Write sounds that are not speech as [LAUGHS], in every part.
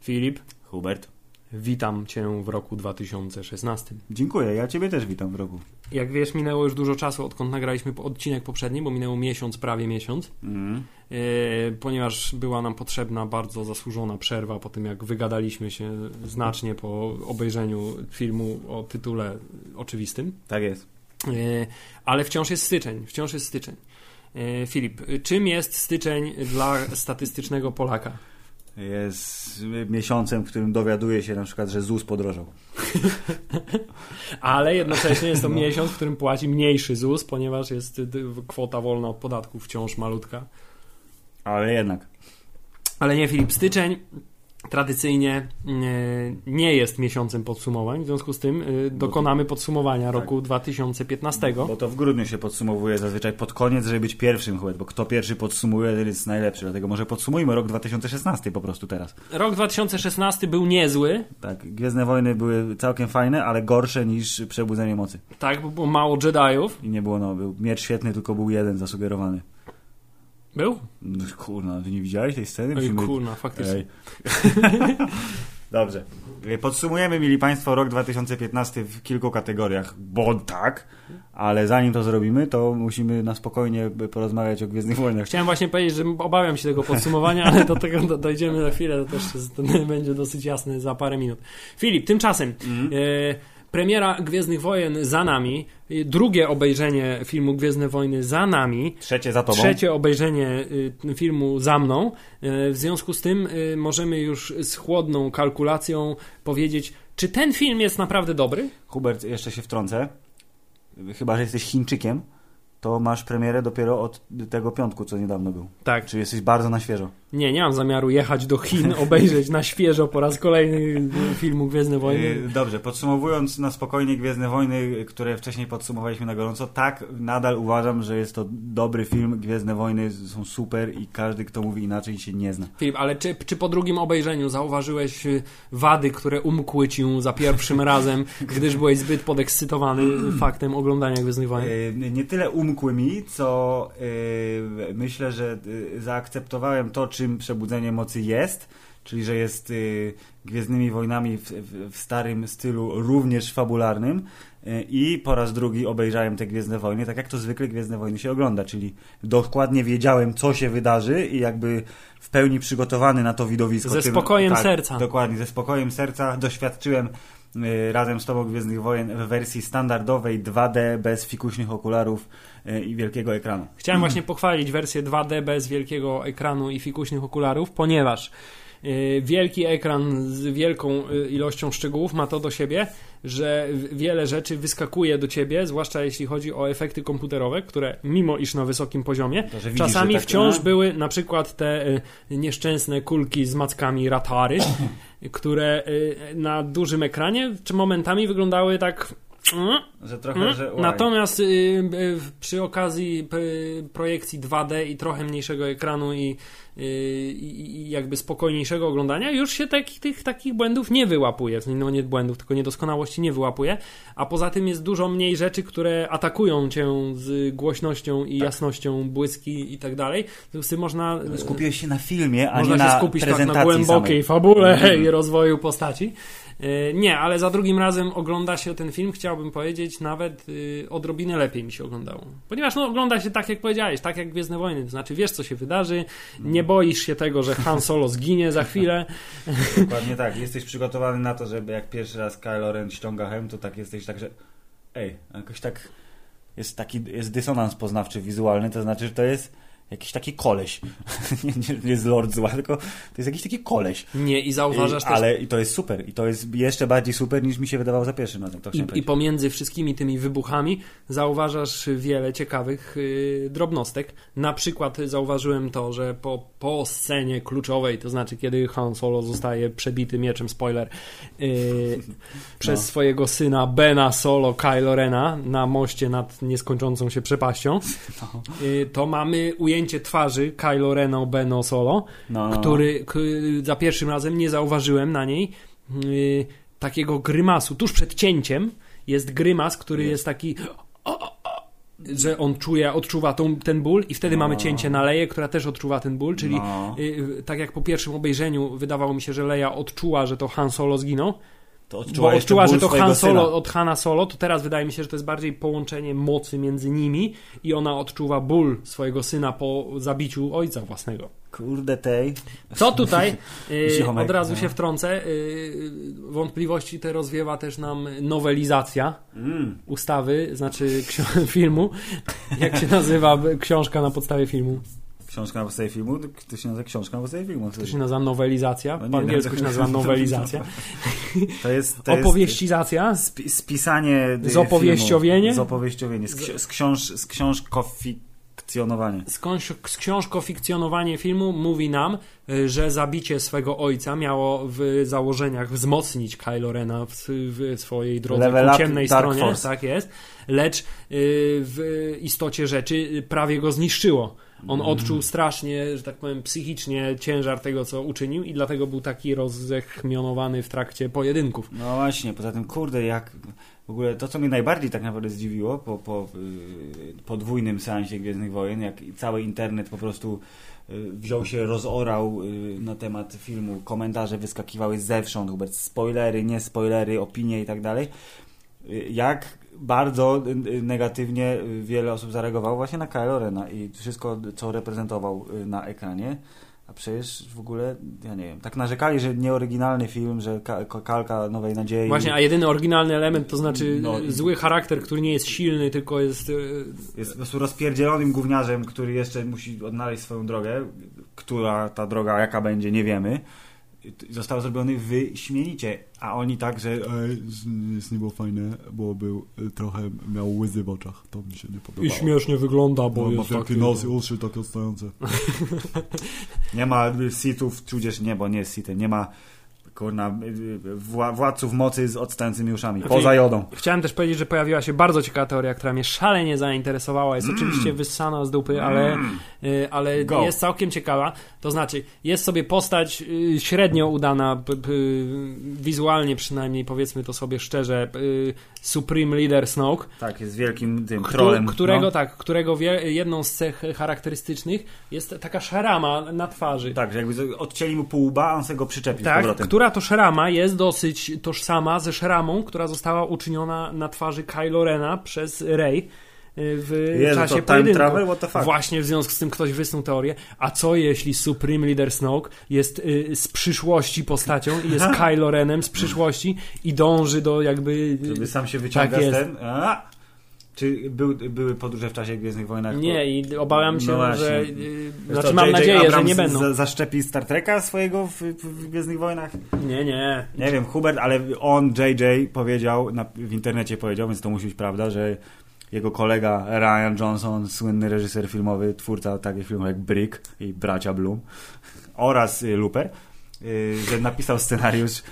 Filip, Hubert. Witam Cię w roku 2016. Dziękuję, ja Ciebie też witam w roku. Jak wiesz, minęło już dużo czasu, odkąd nagraliśmy odcinek poprzedni, bo minęło miesiąc, prawie miesiąc, Mm. ponieważ była nam potrzebna bardzo zasłużona przerwa po tym, jak wygadaliśmy się znacznie po obejrzeniu filmu o tytule oczywistym. Tak jest. E, ale wciąż jest styczeń, wciąż jest styczeń. E, Filip, czym jest styczeń dla statystycznego Polaka? Jest miesiącem, w którym dowiaduje się na przykład, że ZUS podrożał. [LAUGHS] Ale jednocześnie jest to No. miesiąc, w którym płaci mniejszy ZUS, ponieważ jest y, kwota wolna od podatków wciąż malutka. Ale jednak. Ale nie, Filip, styczeń tradycyjnie y, nie jest miesiącem podsumowań, w związku z tym y, dokonamy podsumowania roku 2015. Bo to w grudniu się podsumowuje zazwyczaj pod koniec, żeby być pierwszym Hubert, bo kto pierwszy podsumuje, ten jest najlepszy. Dlatego może podsumujmy rok 2016 po prostu teraz. Rok 2016 był niezły, Tak, Gwiezdne Wojny były całkiem fajne, ale gorsze niż Przebudzenie Mocy. tak, bo było mało Jediów. I nie było, no, był miecz świetny, tylko był jeden zasugerowany. Był? No, kurna, ty nie widziałeś tej sceny? Oj, Musimy- kurna, faktycznie. Ej. [LAUGHS] Dobrze. Podsumujemy, mieli Państwo, rok 2015 w kilku kategoriach, bo tak, ale zanim to zrobimy, to musimy na spokojnie porozmawiać o Gwiezdnych Wojnach. Chciałem właśnie powiedzieć, że obawiam się tego podsumowania, ale do tego do- dojdziemy za chwilę, to też to [LAUGHS] będzie dosyć jasne za parę minut. Filip, tymczasem e, premiera Gwiezdnych Wojen za nami, drugie obejrzenie filmu Gwiezdne Wojny za nami, Trzecie za tobą. trzecie obejrzenie y, filmu za mną. E, w związku z tym y, możemy już z chłodną kalkulacją powiedzieć, czy ten film jest naprawdę dobry? Hubert, jeszcze się wtrącę. Chyba, że jesteś Chińczykiem, to masz premierę dopiero od tego piątku, co niedawno był. Tak. Czyli jesteś bardzo na świeżo. Nie, nie mam zamiaru jechać do Chin, [LAUGHS] obejrzeć na świeżo po raz kolejny filmu Gwiezdne Wojny. Yy, Dobrze, podsumowując na spokojnie Gwiezdne Wojny, które wcześniej podsumowaliśmy na gorąco, tak, nadal uważam, że jest to dobry film. Gwiezdne Wojny są super i każdy, kto mówi inaczej, się nie zna. Filip, ale czy, czy po drugim obejrzeniu zauważyłeś y, wady, które umkły ci za pierwszym [LAUGHS] razem, gdyż byłeś zbyt podekscytowany faktem oglądania Gwiezdnych Wojen? Yy, Nie tyle umkły mi, co yy, myślę, że zaakceptowałem to, czym Przebudzenie Mocy jest, czyli że jest yy, Gwiezdnymi Wojnami w, w, w starym stylu, również fabularnym. Yy, I po raz drugi obejrzałem te Gwiezdne Wojny, tak jak to zwykle Gwiezdne Wojny się ogląda, czyli dokładnie wiedziałem, co się wydarzy i jakby w pełni przygotowany na to widowisko. Ze spokojem tak, serca. Dokładnie, ze spokojem serca doświadczyłem y, razem z Tobą Gwiezdnych Wojen w wersji standardowej 2D, bez fikuśnych okularów y, i wielkiego ekranu. Chciałem właśnie pochwalić wersję 2D bez wielkiego ekranu i fikuśnych okularów, ponieważ y, wielki ekran z wielką y, ilością szczegółów ma to do siebie, że wiele rzeczy wyskakuje do ciebie, zwłaszcza jeśli chodzi o efekty komputerowe, które mimo iż na wysokim poziomie, To, widzisz, czasami tak, wciąż no. były na przykład te nieszczęsne kulki z mackami ratary, [LAUGHS] które na dużym ekranie czy momentami wyglądały tak... mm, Że trochę, Mm. że... Natomiast y, y, przy okazji y, projekcji 2D i trochę mniejszego ekranu i, y, i, i jakby spokojniejszego oglądania już się takich, tych takich błędów nie wyłapuje. No nie błędów, tylko niedoskonałości nie wyłapuje. A poza tym jest dużo mniej rzeczy, które atakują cię z głośnością Tak. i jasnością, błyski i tak dalej. Z tym można... Skupiłeś się na filmie, a Można nie się na skupić tak na głębokiej samej. fabule Mhm. i rozwoju postaci. E, Nie, ale za drugim razem ogląda się ten film, chciałbym powiedzieć, nawet y, odrobinę lepiej mi się oglądało. Ponieważ no, ogląda się tak, jak powiedziałeś, tak jak Gwiezdne Wojny. To znaczy, wiesz, co się wydarzy, nie boisz się tego, że Han Solo zginie za chwilę. [LAUGHS] Dokładnie tak. Jesteś przygotowany na to, żeby jak pierwszy raz Kylo Ren ściąga hem, to tak jesteś tak, że ej, jakoś tak jest taki, jest dysonans poznawczy wizualny, to znaczy, że to jest jakiś taki koleś. [LAUGHS] nie, nie, nie jest Lord Zła, tylko to jest jakiś taki koleś. Nie, i zauważasz I, też ale i to jest super. I to jest jeszcze bardziej super niż mi się wydawało za pierwszym razem. To I, I pomiędzy wszystkimi tymi wybuchami zauważasz wiele ciekawych y, drobnostek. Na przykład zauważyłem to, że po, po scenie kluczowej, to znaczy kiedy Han Solo zostaje przebity mieczem, spoiler, y, [LAUGHS] przez No. swojego syna Bena Solo, Kylo Rena na moście nad nieskończącą się przepaścią, [LAUGHS] No. y, to mamy ujęcie twarzy Kylo Rena Beno Solo, No, no, no. który za pierwszym razem nie zauważyłem na niej y, takiego grymasu tuż przed cięciem jest Grymas, który jest, jest taki że on czuje, odczuwa tą, ten ból i wtedy no. mamy cięcie na Leję, która też odczuwa ten ból, czyli no. y, tak jak po pierwszym obejrzeniu wydawało mi się, że Leja odczuła, że to Han Solo zginął, to odczuła, bo odczuła że to Han Solo syna. od Hana Solo, to teraz wydaje mi się, że to jest bardziej połączenie mocy między nimi i ona odczuwa ból swojego syna po zabiciu ojca własnego. Kurde tej. Co tutaj? [LAUGHS] Yy, od razu się wtrącę. Yy, wątpliwości te rozwiewa też nam nowelizacja mm. ustawy, znaczy [LAUGHS] filmu. Jak się nazywa książka na podstawie filmu? Książka na podstawie filmu, to się nazywa książka na podstawie filmu. To się nazywa nowelizacja, no, po angielsku się nazywa [LAUGHS] nowelizacja. To jest... To Opowieścizacja? Sp spisanie Zopowieściowienie? Filmu. Zopowieściowienie. Z, z, książ, z książkofikcjonowanie. Z, książ, z książkofikcjonowanie filmu mówi nam, y, że zabicie swego ojca miało w założeniach wzmocnić Kylo Rena w, w swojej drodze Level ku ciemnej stronie. Force. Tak jest. Lecz y, w istocie rzeczy prawie go zniszczyło on odczuł strasznie, że tak powiem, psychicznie ciężar tego, co uczynił i dlatego był taki rozechmionowany w trakcie pojedynków. No właśnie, poza tym, kurde, jak w ogóle to, co mnie najbardziej tak naprawdę zdziwiło po, po yy, podwójnym seansie Gwiezdnych Wojen, jak cały internet po prostu yy, wziął się, rozorał yy, na temat filmu, komentarze wyskakiwały zewsząd, Hubert, spoilery, nie spoilery, opinie i tak dalej. Y, jak bardzo y, y, negatywnie wiele osób zareagowało właśnie na Kylo Rena i wszystko, co reprezentował y, na ekranie. A przecież w ogóle, ja nie wiem, tak narzekali, że nieoryginalny film, że kalka Nowej Nadziei. Właśnie, a jedyny oryginalny element to znaczy no, zły charakter, który nie jest silny, tylko jest... Jest po prostu rozpierdzielonym gówniarzem, który jeszcze musi odnaleźć swoją drogę, która ta droga jaka będzie, nie wiemy został zrobiony wyśmienicie, a oni tak, że jest nie było fajne, bo był e, trochę miał łyzy w oczach, to mi się nie podobało. I śmiesznie wygląda, bo no, jest ma taki nos i uszy takie odstające. [LAUGHS] nie ma sitów, tudzież nie, bo nie jest sitem, nie ma kurna, wła władców mocy z odstającymi uszami, znaczy, poza jodą. Chciałem też powiedzieć, że pojawiła się bardzo ciekawa teoria, która mnie szalenie zainteresowała. Jest mm. oczywiście wyssana z dupy, ale, mm. y, ale jest całkiem ciekawa. To znaczy, jest sobie postać y, średnio udana, wizualnie przynajmniej, powiedzmy to sobie szczerze, y, Supreme Leader Snoke. Tak, jest wielkim tym trolem. Którego, no. tak, którego jedną z cech charakterystycznych jest taka szarama na twarzy. Tak, że jakby odcięli mu pół łba, a on sobie go przyczepił tak, z powrotem. która to szarama jest dosyć tożsama ze szaramą, która została uczyniona na twarzy Kylo Rena przez Rey w Jezu, czasie to pojedynku. Travel? What the fuck? Właśnie w związku z tym ktoś wysnuł teorię, a co jeśli Supreme Leader Snoke jest y, z przyszłości postacią i jest Kylo Renem z przyszłości i dąży do jakby... Żeby sam się wyciąga tak z ten... A! Czy był, były podróże w czasie Gwiezdnych Wojnach? Nie, i obawiam się, no że. Yy, znaczy, mam nadzieję, Abrams że nie będą. Za, zaszczepi Star Treka swojego w, w, Gwiezdnych Wojnach? Nie, nie. Nie wiem, Hubert, ale on, JJ, powiedział, na, w internecie powiedział, więc to musi być prawda, że jego kolega Ryan Johnson, słynny reżyser filmowy, twórca takich filmów jak Brick i Bracia Bloom oraz y, Looper, y, że napisał scenariusz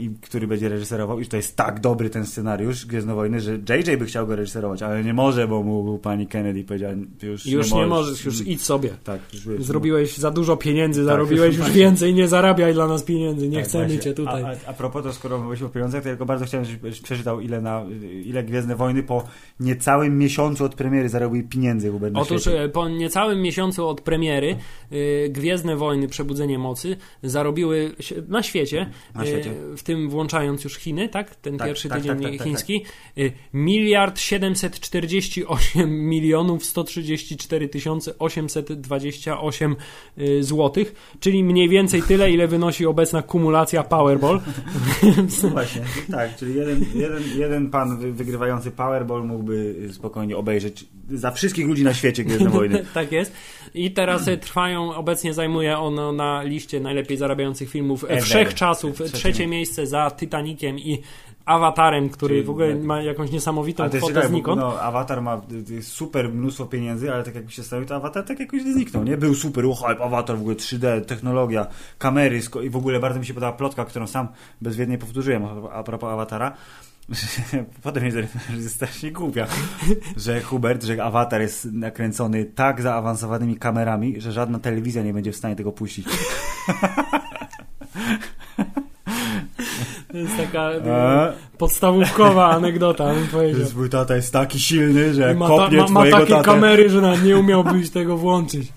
i który będzie reżyserował i to jest tak dobry ten scenariusz Gwiezdnowojny, że JJ by chciał go reżyserować, ale nie może, bo mu pani Kennedy powiedziała już, już nie, nie możesz. już idź sobie. Tak, już Zrobiłeś za dużo pieniędzy, tak, zarobiłeś już, już więcej, nie zarabiaj dla nas pieniędzy, nie tak, chcemy właśnie. cię tutaj. A, a, a propos to, skoro mówiliśmy o pieniądzach, to ja tylko bardzo chciałem, żebyś przeczytał ile, na, ile Gwiezdne Wojny po niecałym miesiącu od premiery zarobiły pieniędzy Hubert Otóż świecie. po niecałym miesiącu od premiery y, Gwiezdne Wojny Przebudzenie Mocy zarobiły na świecie, na świecie. Y, w tym włączając już Chiny, tak? Ten tak, pierwszy tak, tydzień tak, tak, tak chiński. Tak. Miliard 748 [LAUGHS] milionów 134 tysiące 828 y, złotych, czyli mniej więcej tyle, ile wynosi obecna kumulacja Powerball. [LAUGHS] No właśnie, tak, czyli jeden, jeden, jeden pan wygrywający Powerball mógłby spokojnie obejrzeć za wszystkich ludzi na świecie Gwiezdne [LAUGHS] Wojny. tak jest. I teraz trwają, obecnie zajmuje ono na liście najlepiej zarabiających filmów Ever. wszechczasów trzecie, trzecie miejsce za Titanikiem i Awatarem, który Czyli, w ogóle ma jakąś niesamowitą ale kwotę znikąd. No, Awatar ma super mnóstwo pieniędzy, ale tak jak się stało, to Awatar tak jakoś zniknął, nie? Był super, oh, Awatar w ogóle 3D, technologia, kamery i w ogóle bardzo mi się podoba plotka, którą sam bezwiednie powtórzyłem a propos Awatara, [LAUGHS] potem jest, jest strasznie głupia, że Hubert, że awatar jest nakręcony tak zaawansowanymi kamerami, że żadna telewizja nie będzie w stanie tego puścić. [LAUGHS] To jest tak taka A? podstawówkowa anegdota, bym powiedział. Twój tata jest taki silny, że Ma, kopnie ta, ma, ma takie tatę. kamery, że nawet nie umiałbyś tego włączyć.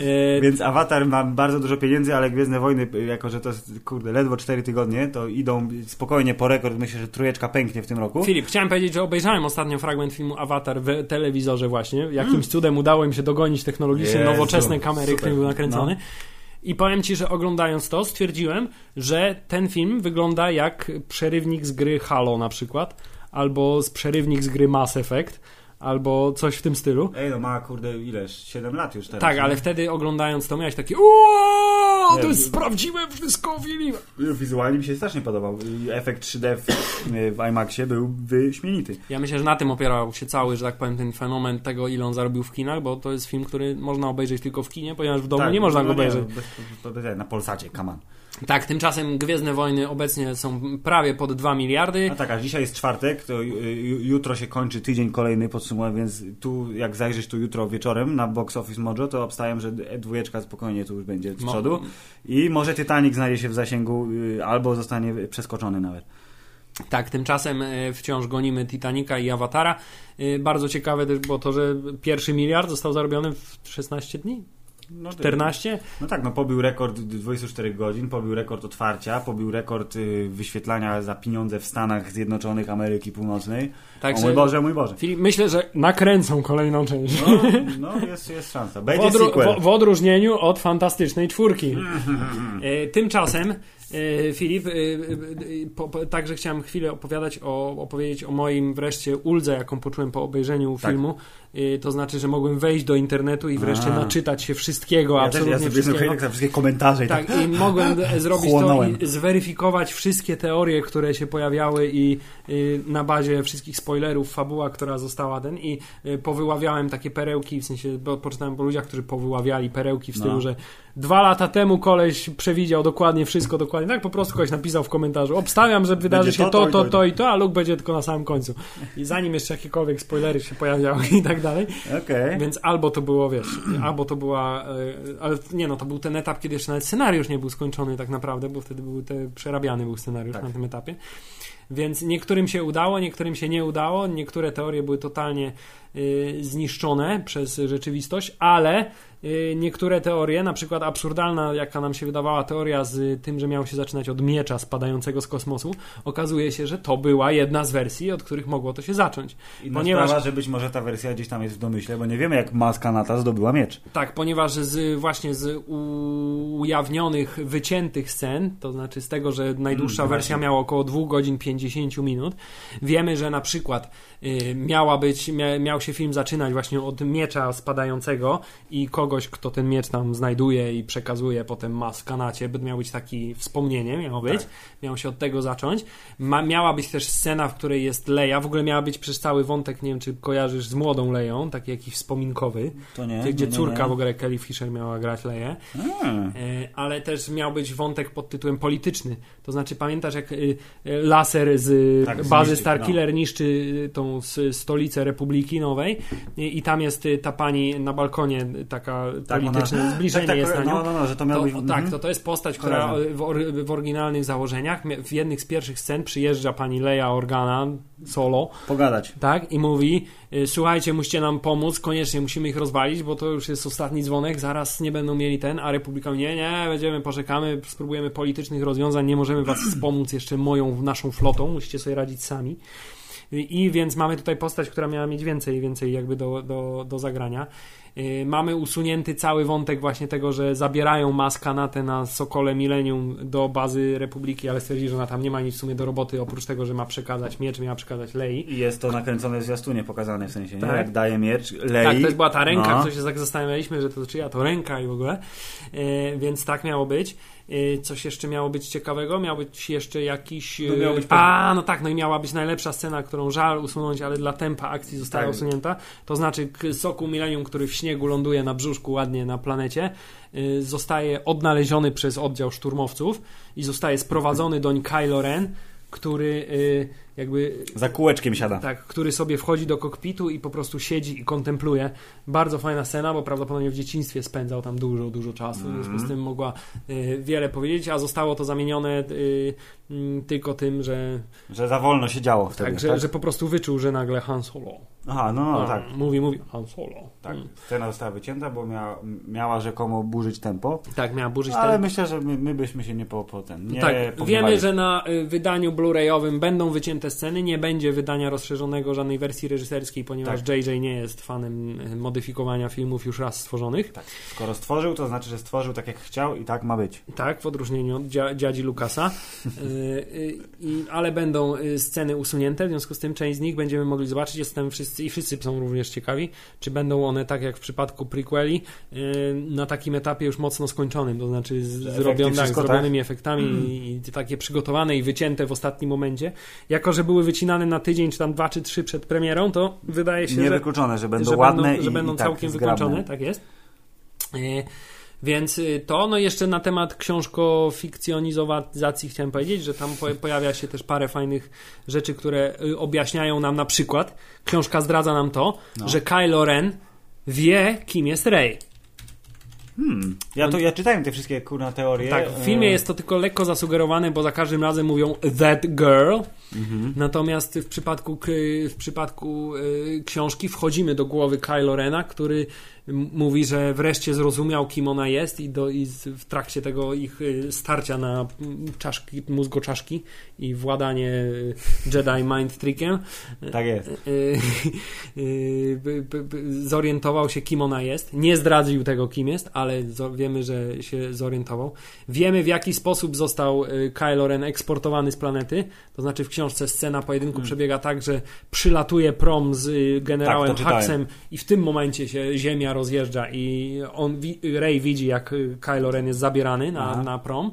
E, [LAUGHS] Więc Avatar ma bardzo dużo pieniędzy, ale Gwiezdne Wojny, jako że to jest, kurde, ledwo 4 tygodnie, to idą spokojnie po rekord. Myślę, że trójeczka pęknie w tym roku. Filip, chciałem powiedzieć, że obejrzałem ostatnio fragment filmu Avatar w telewizorze właśnie. Mm. Jakimś cudem udało mi się dogonić technologicznie Jezu, nowoczesne kamery, super. którym był nakręcony. No. I powiem Ci, że oglądając to stwierdziłem, że ten film wygląda jak przerywnik z gry Halo na przykład, albo z przerywnik z gry Mass Effect, albo coś w tym stylu. Ej, no ma, kurde, ileż? 7 lat już teraz. Tak, nie? ale wtedy oglądając to miałeś takie Uuuu, to Nie, jest prawdziwe wszystko, Filip. Wizualnie mi się strasznie podobał. Efekt 3D w, w IMAXie był wyśmienity. Ja myślę, że na tym opierał się cały, że tak powiem, ten fenomen tego, ile on zarobił w kinach, bo to jest film, który można obejrzeć tylko w kinie, ponieważ w domu tak, nie można no go obejrzeć. Nie, bez, bez, bez, na Polsacie, on. Tak, tymczasem Gwiezdne Wojny obecnie są prawie pod 2 miliardy. A tak, a dzisiaj jest czwartek, to ju- ju- jutro się kończy tydzień kolejny, podsumowując, więc tu jak zajrzysz tu jutro wieczorem na Box Office Mojo, to obstawiam, że dwójeczka spokojnie tu już będzie z przodu i może Titanic znajdzie się w zasięgu y, albo zostanie przeskoczony nawet. Tak, tymczasem e, wciąż gonimy Titanica i Awatara. E, Bardzo ciekawe też było to, że pierwszy miliard został zarobiony w 16 dni? No, 14? No tak, no pobił rekord 24 godzin, pobił rekord otwarcia, pobił rekord y, wyświetlania za pieniądze w Stanach Zjednoczonych Ameryki Północnej. Tak, o mój Boże, mój Boże. Filip, myślę, że nakręcą kolejną część. No, no jest, jest szansa. [LAUGHS] W, odru- w, w odróżnieniu od fantastycznej czwórki. E, [LAUGHS] tymczasem, Filip, e, e, e, po, po, także chciałem chwilę opowiadać o, opowiedzieć o moim wreszcie uldze, jaką poczułem po obejrzeniu Tak. filmu. E, to znaczy, że mogłem wejść do internetu i wreszcie A. naczytać się wszystkiego, Ja też, absolutnie ja sobie wszystkiego. na wszystkie komentarze i tak. Tak, i mogłem e, [LAUGHS] zrobić Chłonąłem. to i zweryfikować wszystkie teorie, które się pojawiały i y, na bazie wszystkich spoilerów, fabuła, która została ten i y, powyławiałem takie perełki, w sensie, bo poczytałem po ludziach, którzy powyławiali perełki w stylu, No. że dwa lata temu koleś przewidział dokładnie wszystko, dokładnie tak, po prostu koleś napisał w komentarzu, obstawiam, że wydarzy Będzie się to, to, to i to, to. to i to, a Luke będzie tylko na samym końcu. I zanim jeszcze jakiekolwiek spoilery się pojawiały i tak dalej, Okej. więc albo to było, wiesz, albo to była, e, ale nie no, to był ten etap, kiedy jeszcze nawet scenariusz nie był skończony tak naprawdę, bo wtedy był te, przerabiany był scenariusz Tak. na tym etapie. Więc niektórym się udało, niektórym się nie udało, niektóre teorie były totalnie zniszczone przez rzeczywistość, ale y, niektóre teorie, na przykład absurdalna, jaka nam się wydawała teoria z tym, że miało się zaczynać od miecza spadającego z kosmosu, okazuje się, że to była jedna z wersji, od których mogło to się zacząć. Inna Ponieważ- sprawa, że być może ta wersja gdzieś tam jest w domyśle, bo nie wiemy jak maska Nata zdobyła miecz. Tak, ponieważ z, właśnie z ujawnionych, wyciętych scen, to znaczy z tego, że najdłuższa Mm, wersja miała około 2 godzin 50 minut, wiemy, że na przykład y, miała być, mia, miał się film zaczynać właśnie od miecza spadającego i kogoś, kto ten miecz tam znajduje i przekazuje, potem ma w kanacie, by miał być taki wspomnienie, miało być, Tak. miał się od tego zacząć. Ma, miała być też scena, w której jest Leia, w ogóle miała być przez cały wątek, nie wiem, czy kojarzysz z młodą Leją, taki jakiś wspominkowy. To nie. Gdzie nie, nie, córka w ogóle Kelly Fisher miała grać Leję, Hmm. e, ale też miał być wątek pod tytułem polityczny. To znaczy, pamiętasz, jak y, y, laser z Tak, bazy Starkiller niszczy y, tą stolicę Republiki Nowej i, i tam jest y, ta pani na balkonie, taka Tak, polityczne ona- zbliżenie tak, tak, jest na nią. No, no, no, że to miał To, być... tak, mhm. to, to jest postać, która w, w oryginalnych założeniach, w jednych z pierwszych scen przyjeżdża pani Leia Organa solo, Pogadać. tak, i mówi, y, słuchajcie, musicie nam pomóc, koniecznie musimy ich rozwalić, bo to już jest ostatni dzwonek, zaraz nie będą mieli ten, a Republikanie, nie, nie, będziemy, poczekamy, spróbujemy politycznych rozwiązań, nie możemy was wspomóc jeszcze moją, naszą flotą, musicie sobie radzić sami. I i więc mamy tutaj postać, która miała mieć więcej, więcej jakby do, do, do zagrania. Yy, Mamy usunięty cały wątek właśnie tego, że zabierają maska na te na Sokole Millennium do bazy Republiki, ale stwierdzili, że ona tam nie ma nic w sumie do roboty, oprócz tego, że ma przekazać miecz, miała przekazać Lei. I jest to nakręcone w zwiastunie pokazane w sensie, nie? Tak. Jak daje miecz, lei. Tak, to była ta ręka, no. co się tak zastanawialiśmy, że to czyja to ręka i w ogóle. E, więc tak miało być. E, coś jeszcze miało być ciekawego? Miał być jeszcze jakiś... No, miał być A, no tak, no i miała być najlepsza scena, którą żal usunąć, ale dla tempa akcji została Tak. usunięta. To znaczy Soku Millennium, który w śniegu ląduje na brzuszku ładnie na planecie, e, zostaje odnaleziony przez oddział szturmowców i zostaje sprowadzony doń Kylo Ren, który jakby Za kółeczkiem siada. tak, który sobie wchodzi do kokpitu i po prostu siedzi i kontempluje. Bardzo fajna scena, bo prawdopodobnie w dzieciństwie spędzał tam dużo, dużo czasu. W związku z tym mogła y, wiele powiedzieć, a zostało to zamienione y, mm, tylko tym, że, Że za wolno się działo wtedy. tak, że, że po prostu wyczuł, że nagle Han Solo. Aha, no, no tak. Mówi, mówi Han Solo. Tak, Mm. scena została wycięta, bo miała, miała rzekomo burzyć tempo, Tak, miała burzyć ale ten... myślę, że my, my byśmy się nie po, po ten, nie tak, wiemy, że na y, wydaniu Blu-rayowym będą wycięte sceny, nie będzie wydania rozszerzonego żadnej wersji reżyserskiej, ponieważ Tak. JJ nie jest fanem y, modyfikowania filmów już raz stworzonych. Tak, skoro stworzył, to znaczy, że stworzył tak jak chciał i tak ma być. Tak, w odróżnieniu od dzia- dziadzi Lukasa. Y, y, ale będą sceny usunięte, w związku z tym część z nich będziemy mogli zobaczyć. Jestem wszyscy i wszyscy są również ciekawi, czy będą one tak jak w przypadku prequeli y, na takim etapie już mocno skończonym, to znaczy z, tak, zrobionymi efektami [CLEARS THROAT] i, i takie przygotowane i wycięte w ostatnim momencie. Jako, że były wycinane na tydzień, czy tam dwa, czy trzy przed premierą, to wydaje się, że Niewykluczone, że będą że ładne będą, i, że będą i tak całkiem zgrabne. wykończone, tak jest. E, Więc y, to, no jeszcze na temat książko-fikcjonizacji chciałem powiedzieć, że tam po, pojawia się też parę fajnych rzeczy, które y, objaśniają nam na przykład, książka zdradza nam to, No. że Kylo Ren wie, kim jest Rey. Hmm. Ja, to, ja czytałem te wszystkie kurna teorie. Tak, w filmie e, jest to tylko lekko zasugerowane, bo za każdym razem mówią that girl, Mhm. Natomiast w przypadku, w przypadku y, książki wchodzimy do głowy Kylo Rena, który mówi, że wreszcie zrozumiał, kim ona jest i, do, i w trakcie tego ich y, starcia na czaszki, mózgoczaszki i władanie y, Jedi Mind Trickiem Tak jest. y, by- by- zorientował się, kim ona jest. Nie zdradził tego, kim jest, ale wiemy, że się zorientował. Wiemy, w jaki sposób został Kylo Ren eksportowany z planety. To znaczy, w książce scena pojedynku przebiega tak, że przylatuje prom z generałem Tak. Haxem i w tym momencie się Ziemia rozjeżdża i on, Rey widzi, jak Kylo Ren jest zabierany na, Aha. na prom.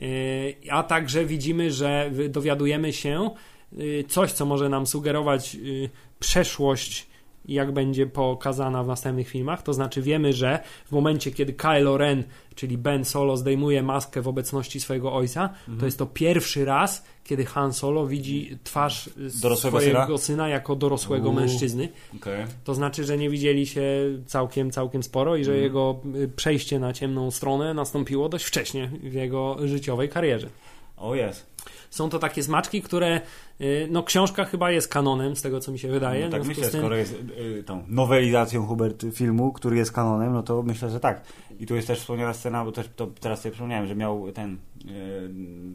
Y, A także widzimy, że dowiadujemy się y, coś, co może nam sugerować y, przeszłość, jak będzie pokazana w następnych filmach. To znaczy, wiemy, że w momencie, kiedy Kylo Ren, czyli Ben Solo, zdejmuje maskę w obecności swojego ojca, Mhm. to jest to pierwszy raz, kiedy Han Solo widzi twarz Dorosłego swojego syna? jako dorosłego Uuu. mężczyzny. Okej. To znaczy, że nie widzieli się całkiem, całkiem sporo i że Mhm. jego y, przejście na ciemną stronę nastąpiło dość wcześnie w jego życiowej karierze. O jest. Są to takie smaczki, które. y, No, książka chyba jest kanonem, z tego co mi się wydaje. No, tak myślę, tym- skoro jest y, tą nowelizacją Hubert filmu, który jest kanonem, no to myślę, że tak. I tu jest też wspomniana scena, bo też to teraz sobie przypomniałem, że miał ten y,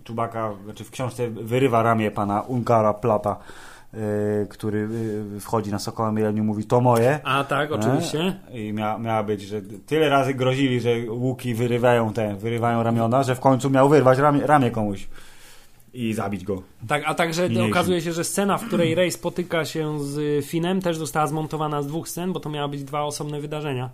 Czubaka, znaczy w książce wyrywa ramię pana Unkara Plata, y, który y, wchodzi na Sokoła Milenium, mówi to moje. A tak, oczywiście. I mia, miała być, że tyle razy grozili, że łuki wyrywają te, wyrywają ramiona, że w końcu miał wyrwać ramię, ramię komuś i zabić go. Tak, a także okazuje się, że scena, w której Rey spotyka się z Finem, też została zmontowana z dwóch scen, bo to miały być dwa osobne wydarzenia.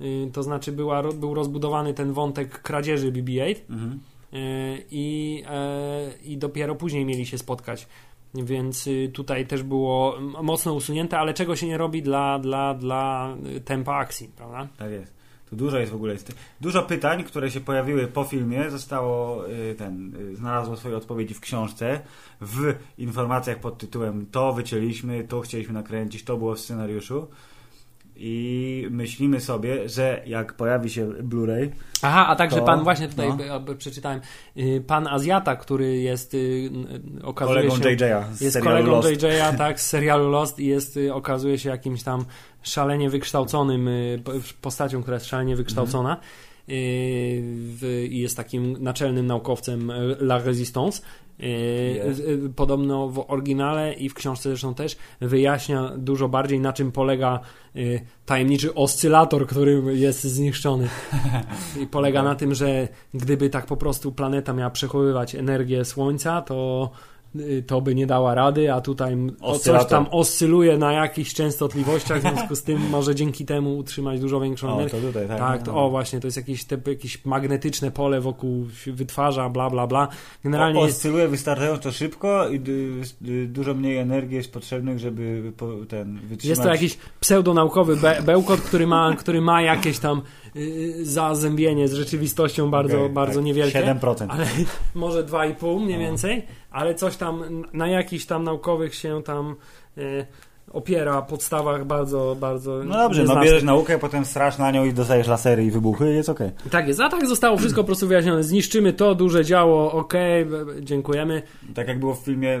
Y, To znaczy, była, był rozbudowany ten wątek kradzieży BB-8 Mhm. y, i, e, i dopiero później mieli się spotkać. Więc y, tutaj też było mocno usunięte, ale czego się nie robi dla, dla, dla y, tempa akcji, prawda? Tak jest. Dużo jest w ogóle. Jest, dużo pytań, które się pojawiły po filmie, zostało y, ten, y, znalazło swoje odpowiedzi w książce, w informacjach pod tytułem to wycięliśmy, to chcieliśmy nakręcić, to było w scenariuszu. I myślimy sobie, że jak pojawi się Blu-ray, Aha, a także To- pan, właśnie tutaj no. przeczytałem, y, pan Azjata, który jest, okazuje kolegą się, JJ'a z jest serialu kolegą Lost. JJ'a, tak, z serialu Lost i jest, okazuje się jakimś tam szalenie wykształconym y, po- postacią, która jest szalenie wykształcona Mhm. y, i jest takim naczelnym naukowcem y, La Resistance. Y, Jest. y, Podobno w oryginale i w książce zresztą też wyjaśnia dużo bardziej na czym polega tajemniczy oscylator, który jest zniszczony. [LAUGHS] I polega na tym, że gdyby tak po prostu planeta miała przechowywać energię Słońca, to to by nie dała rady, a tutaj coś tam oscyluje na jakichś częstotliwościach, w związku z tym może dzięki temu utrzymać dużo większą O, energię. to tutaj, tak. Tak, to, o właśnie, to jest jakieś, te, jakieś magnetyczne pole wokół wytwarza, bla, bla, bla. Generalnie o, jest, oscyluje wystarczająco szybko i dużo mniej energii jest potrzebnych, żeby ten wytrzymać. jest to jakiś pseudonaukowy be, bełkot, który ma, który ma jakieś tam y, zazębienie z rzeczywistością bardzo, Okej, bardzo tak, niewielkie. 7%. ale [LAUGHS] może 2,5 mniej No. więcej, ale coś tam na jakichś tam naukowych się tam e, opiera podstawach bardzo, bardzo No dobrze, no bierzesz naukę, potem strasz na nią i dostajesz lasery i wybuchy jest okej. Tak jest, a tak zostało wszystko po prostu wyjaśnione. Zniszczymy to, duże działo, okej, b- dziękujemy. Tak jak było w filmie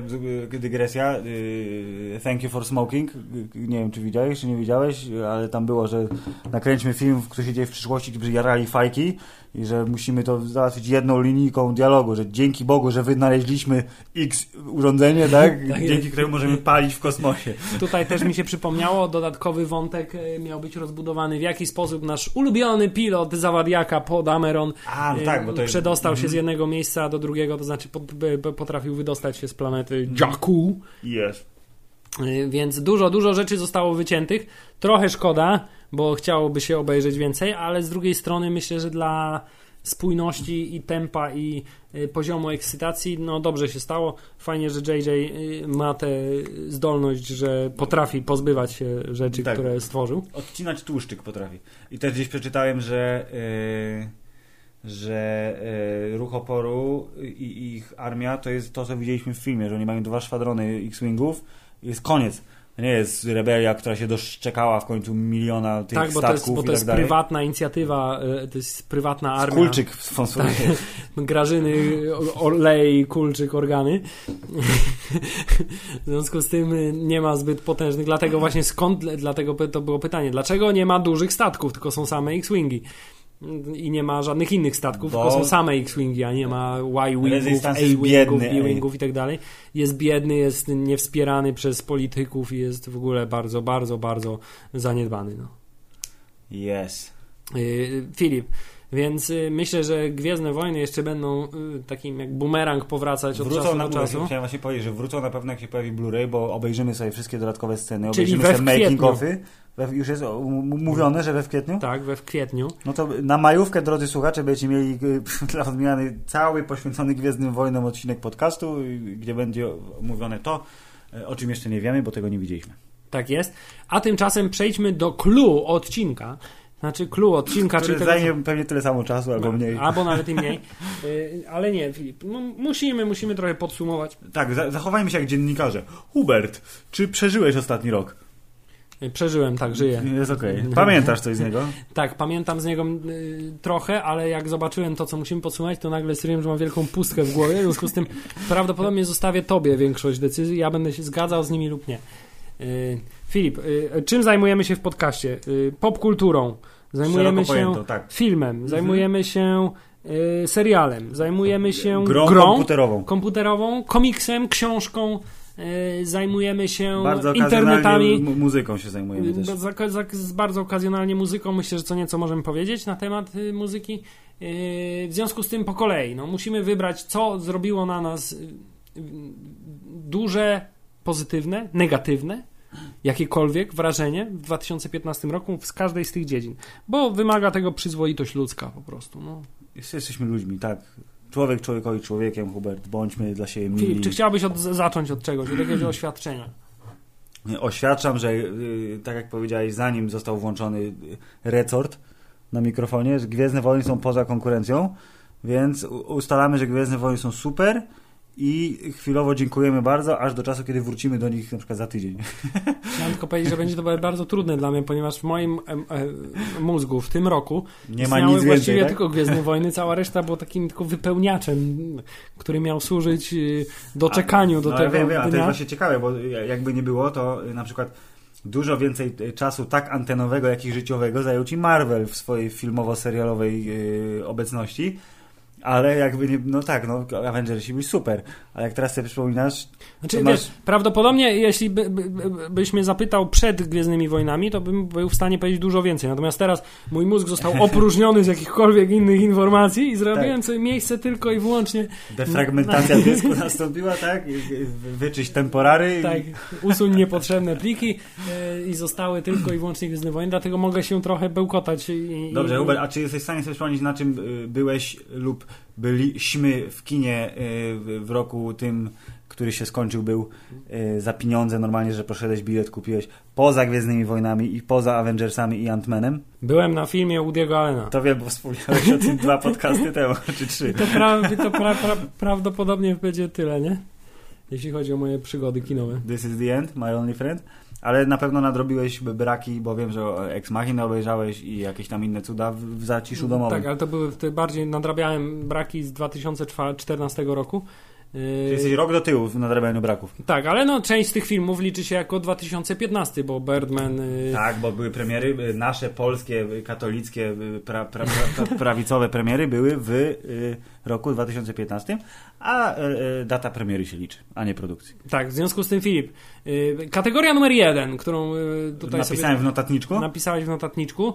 y, Dygresja, y, Thank You for Smoking. Nie wiem, czy widziałeś, czy nie widziałeś, ale tam było, że nakręćmy film, który się dzieje w przyszłości, gdzie jarali fajki i że musimy to załatwić jedną linijką dialogu, że dzięki Bogu, że wynaleźliśmy X urządzenie, tak? [LAUGHS] Tak dzięki któremu możemy palić w kosmosie. Tutaj też mi się przypomniało, dodatkowy wątek e, miał być rozbudowany, w jaki sposób nasz ulubiony pilot Zawadiaka Pod Dameron A, no e, tak, bo to jest... przedostał się z jednego miejsca do drugiego, to znaczy potrafił wydostać się z planety Jakku. Jest. Y, Więc dużo, dużo rzeczy zostało wyciętych. Trochę szkoda, bo chciałoby się obejrzeć więcej, ale z drugiej strony myślę, że dla spójności i tempa i y, poziomu ekscytacji, no dobrze się stało. Fajnie, że JJ y, ma tę zdolność, że potrafi pozbywać się rzeczy, Tak. które stworzył. Odcinać tłuszczyk potrafi. I też gdzieś przeczytałem, że, yy, że yy, ruch oporu i, i ich armia to jest to, co widzieliśmy w filmie, że oni mają dwa szwadrony X-Wingów i jest koniec. To nie jest rebelia, która się doszczekała w końcu miliona tych Tak, bo to statków jest, bo to tak jest dalej. prywatna inicjatywa, y, to jest prywatna armia. Kulczyk sponsoruje. [LAUGHS] Grażyny Olej, Kulczyk, Organy. [LAUGHS] W związku z tym y, nie ma zbyt potężnych, dlatego właśnie skąd, dlatego to było pytanie, dlaczego nie ma dużych statków, tylko są same X-Wingi? I nie ma żadnych innych statków, Bo- tylko są same X-Wingi, a nie ma Y-Wingów, A-Wingów. B-Wingów i tak dalej. Jest biedny, jest niewspierany przez polityków i jest w ogóle bardzo, bardzo, bardzo zaniedbany. No. Yes. Yy, Filip. Więc y, myślę, że Gwiezdne Wojny jeszcze będą y, takim jak bumerang powracać od Wrócą czasu na do czasu. Chciałem właśnie powiedzieć, że wrócą na pewno jak się pojawi Blu-ray, bo obejrzymy sobie wszystkie dodatkowe sceny, Czyli obejrzymy sobie making kwietniu. offy. We- Już jest o, mówione, że we w kwietniu? Tak, we w kwietniu. No to na majówkę, drodzy słuchacze, będziecie mieli y, [LAUGHS] dla odmiany cały poświęcony Gwiezdnym Wojnom odcinek podcastu, y, gdzie będzie mówione to, y, o czym jeszcze nie wiemy, bo tego nie widzieliśmy. Tak jest. A tymczasem przejdźmy do clue odcinka. Znaczy clue odcinka, Który czyli tego, zajmie pewnie tyle samo czasu, albo mniej. Albo nawet i [LAUGHS] mniej. Ale nie, Filip. No, musimy, musimy trochę podsumować. Tak, za- zachowajmy się jak dziennikarze. Hubert, czy przeżyłeś ostatni rok? Przeżyłem, tak, żyję. Jest okej. [LAUGHS] Pamiętasz coś z niego? Tak, pamiętam z niego y, trochę, ale jak zobaczyłem to, co musimy podsumować, to nagle stwierdziłem, że mam wielką pustkę w głowie. W związku z tym [LAUGHS] prawdopodobnie zostawię tobie większość decyzji. Ja będę się zgadzał z nimi lub nie. Y, Filip, y, czym zajmujemy się w podcaście? Y, popkulturą. Zajmujemy Szeroko się pojęto, tak. filmem. Zajmujemy się y, serialem. Zajmujemy się Grą, grą komputerową. komputerową, komiksem, książką. Y, Zajmujemy się Bardzo internetami. muzyką się zajmujemy też. Z bardzo okazjonalnie muzyką myślę, że co nieco możemy powiedzieć na temat y, muzyki. Y, w związku z tym po kolei, no, musimy wybrać, co zrobiło na nas y, duże, pozytywne, negatywne, jakiekolwiek wrażenie w 2015 roku z każdej z tych dziedzin. Bo wymaga tego przyzwoitość ludzka po prostu. No. Jesteśmy ludźmi, tak. Człowiek człowiekowi człowiekiem, Hubert. Bądźmy dla siebie mili. Filip, czy chciałbyś od, zacząć od czegoś, od jakiegoś [CLEARS THROAT] oświadczenia? Oświadczam, że y, tak jak powiedziałeś, zanim został włączony y, resort na mikrofonie, że Gwiezdne Wojny są poza konkurencją, więc ustalamy, że Gwiezdne Wojny są super i chwilowo dziękujemy bardzo, aż do czasu, kiedy wrócimy do nich na przykład za tydzień. [LAUGHS] Chciałem tylko powiedzieć, że będzie to bardzo trudne dla mnie, ponieważ w moim em, e, mózgu w tym roku Nie ma nic właściwie więcej, tak? tylko Gwiezdne [LAUGHS] Wojny, cała reszta było takim tylko wypełniaczem, który miał służyć y, do czekaniu do no, tego wiem, wiem, a to jest właśnie ciekawe, bo jakby nie było, to na przykład dużo więcej y, czasu tak antenowego, jak i życiowego zajął ci Marvel w swojej filmowo-serialowej y, obecności. Ale jakby nie, no tak, no Avengersi byli super, ale jak teraz sobie przypominasz, Znaczy, to wiesz, masz- prawdopodobnie jeśli by, by, by, byś mnie zapytał przed Gwiezdnymi Wojnami, to bym był w stanie powiedzieć dużo więcej. Natomiast teraz mój mózg został [LAUGHS] opróżniony z jakichkolwiek innych informacji i zrobiłem Tak. sobie miejsce tylko i wyłącznie defragmentacja dysku nastąpiła, tak? Wyczyść temporary. i- Tak, usuń niepotrzebne pliki e, i zostały tylko i wyłącznie Gwiezdne Wojny, dlatego mogę się trochę bełkotać. I, Dobrze, Hubert, a czy jesteś w stanie sobie przypomnieć, na czym y, byłeś lub byliśmy w kinie y, w- roku tym, który się skończył, był y, za pieniądze normalnie, że poszedłeś bilet, kupiłeś poza Gwiezdnymi Wojnami i poza Avengersami i Ant-Manem? Byłem na filmie Woody'ego Allena. To wiem, bo wspomniałeś o tym [LAUGHS] dwa podcasty temu, czy trzy. To, pra, to pra, pra, prawdopodobnie będzie tyle, nie? Jeśli chodzi o moje przygody kinowe. This is the end, my only friend. Ale na pewno nadrobiłeś braki, bo wiem, że Ex Machina obejrzałeś i jakieś tam inne cuda w, w zaciszu domowym. Tak, ale to były te bardziej nadrabiałem braki z 2014 roku. Yy, Jesteś rok do tyłu w nadrabianiu braków. Tak, ale no część z tych filmów liczy się jako 2015, bo Birdman. yy, Tak, bo były premiery, y, nasze polskie, y, katolickie, y, pra, pra, pra, pra, prawicowe premiery były w y, roku 2015, a y, y, data premiery się liczy, a nie produkcji. Tak, w związku z tym Filip. kategoria numer jeden, którą tutaj Napisałem sobie w notatniczku. napisałeś w notatniczku,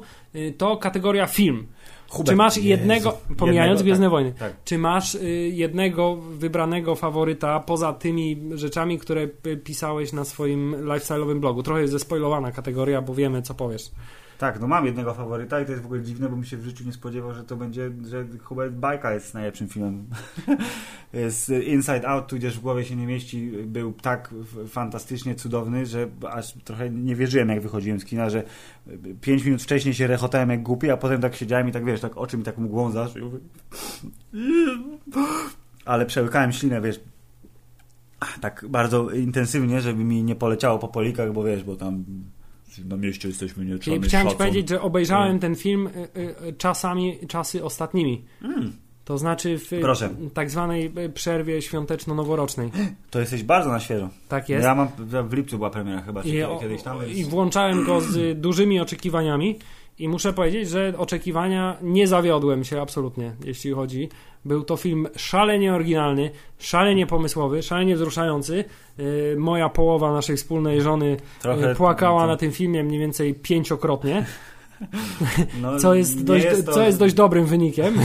to kategoria film. Hubert, Czy masz Jezu, jednego, pomijając jednego, Gwiezdne tak, Wojny, Tak. czy masz y, jednego wybranego faworyta poza tymi rzeczami, które p- pisałeś na swoim lifestyle'owym blogu? Trochę jest zespoilowana kategoria, bo wiemy, co powiesz. Tak, no mam jednego faworyta i to jest w ogóle dziwne, bo mi się w życiu nie spodziewał, że to będzie, że Hubert Bajka jest najlepszym filmem. [LAUGHS] jest Inside Out, tudzież w głowie się nie mieści, był tak fantastycznie cudowny, że aż trochę nie wierzyłem jak wychodziłem z kina, że pięć minut wcześniej się rechotałem jak głupi, a potem tak siedziałem i tak wiesz, tak oczy mi tak mgłą zaszły. [LAUGHS] Ale przełykałem ślinę, wiesz, tak bardzo intensywnie, żeby mi nie poleciało po polikach, bo wiesz, bo tam na mieście jesteśmy, nie trzeba chciałem ci powiedzieć, że obejrzałem Mm. ten film y, y, czasami, czasy ostatnimi. Mm. To znaczy w Proszę. tak zwanej przerwie świąteczno-noworocznej. To jesteś bardzo na świeżo. Tak jest. Ja mam, w lipcu była premiera chyba, czy I, o, kiedyś tam. I Więc... włączałem go z dużymi oczekiwaniami i muszę powiedzieć, że oczekiwania nie zawiodłem się absolutnie, jeśli chodzi. Był to film szalenie oryginalny, szalenie pomysłowy, szalenie wzruszający. Y, moja połowa naszej wspólnej żony Trochę y, płakała to- na tym filmie mniej więcej pięciokrotnie, [LAUGHS] no, co jest, dość, jest to... co jest dość dobrym wynikiem. [LAUGHS]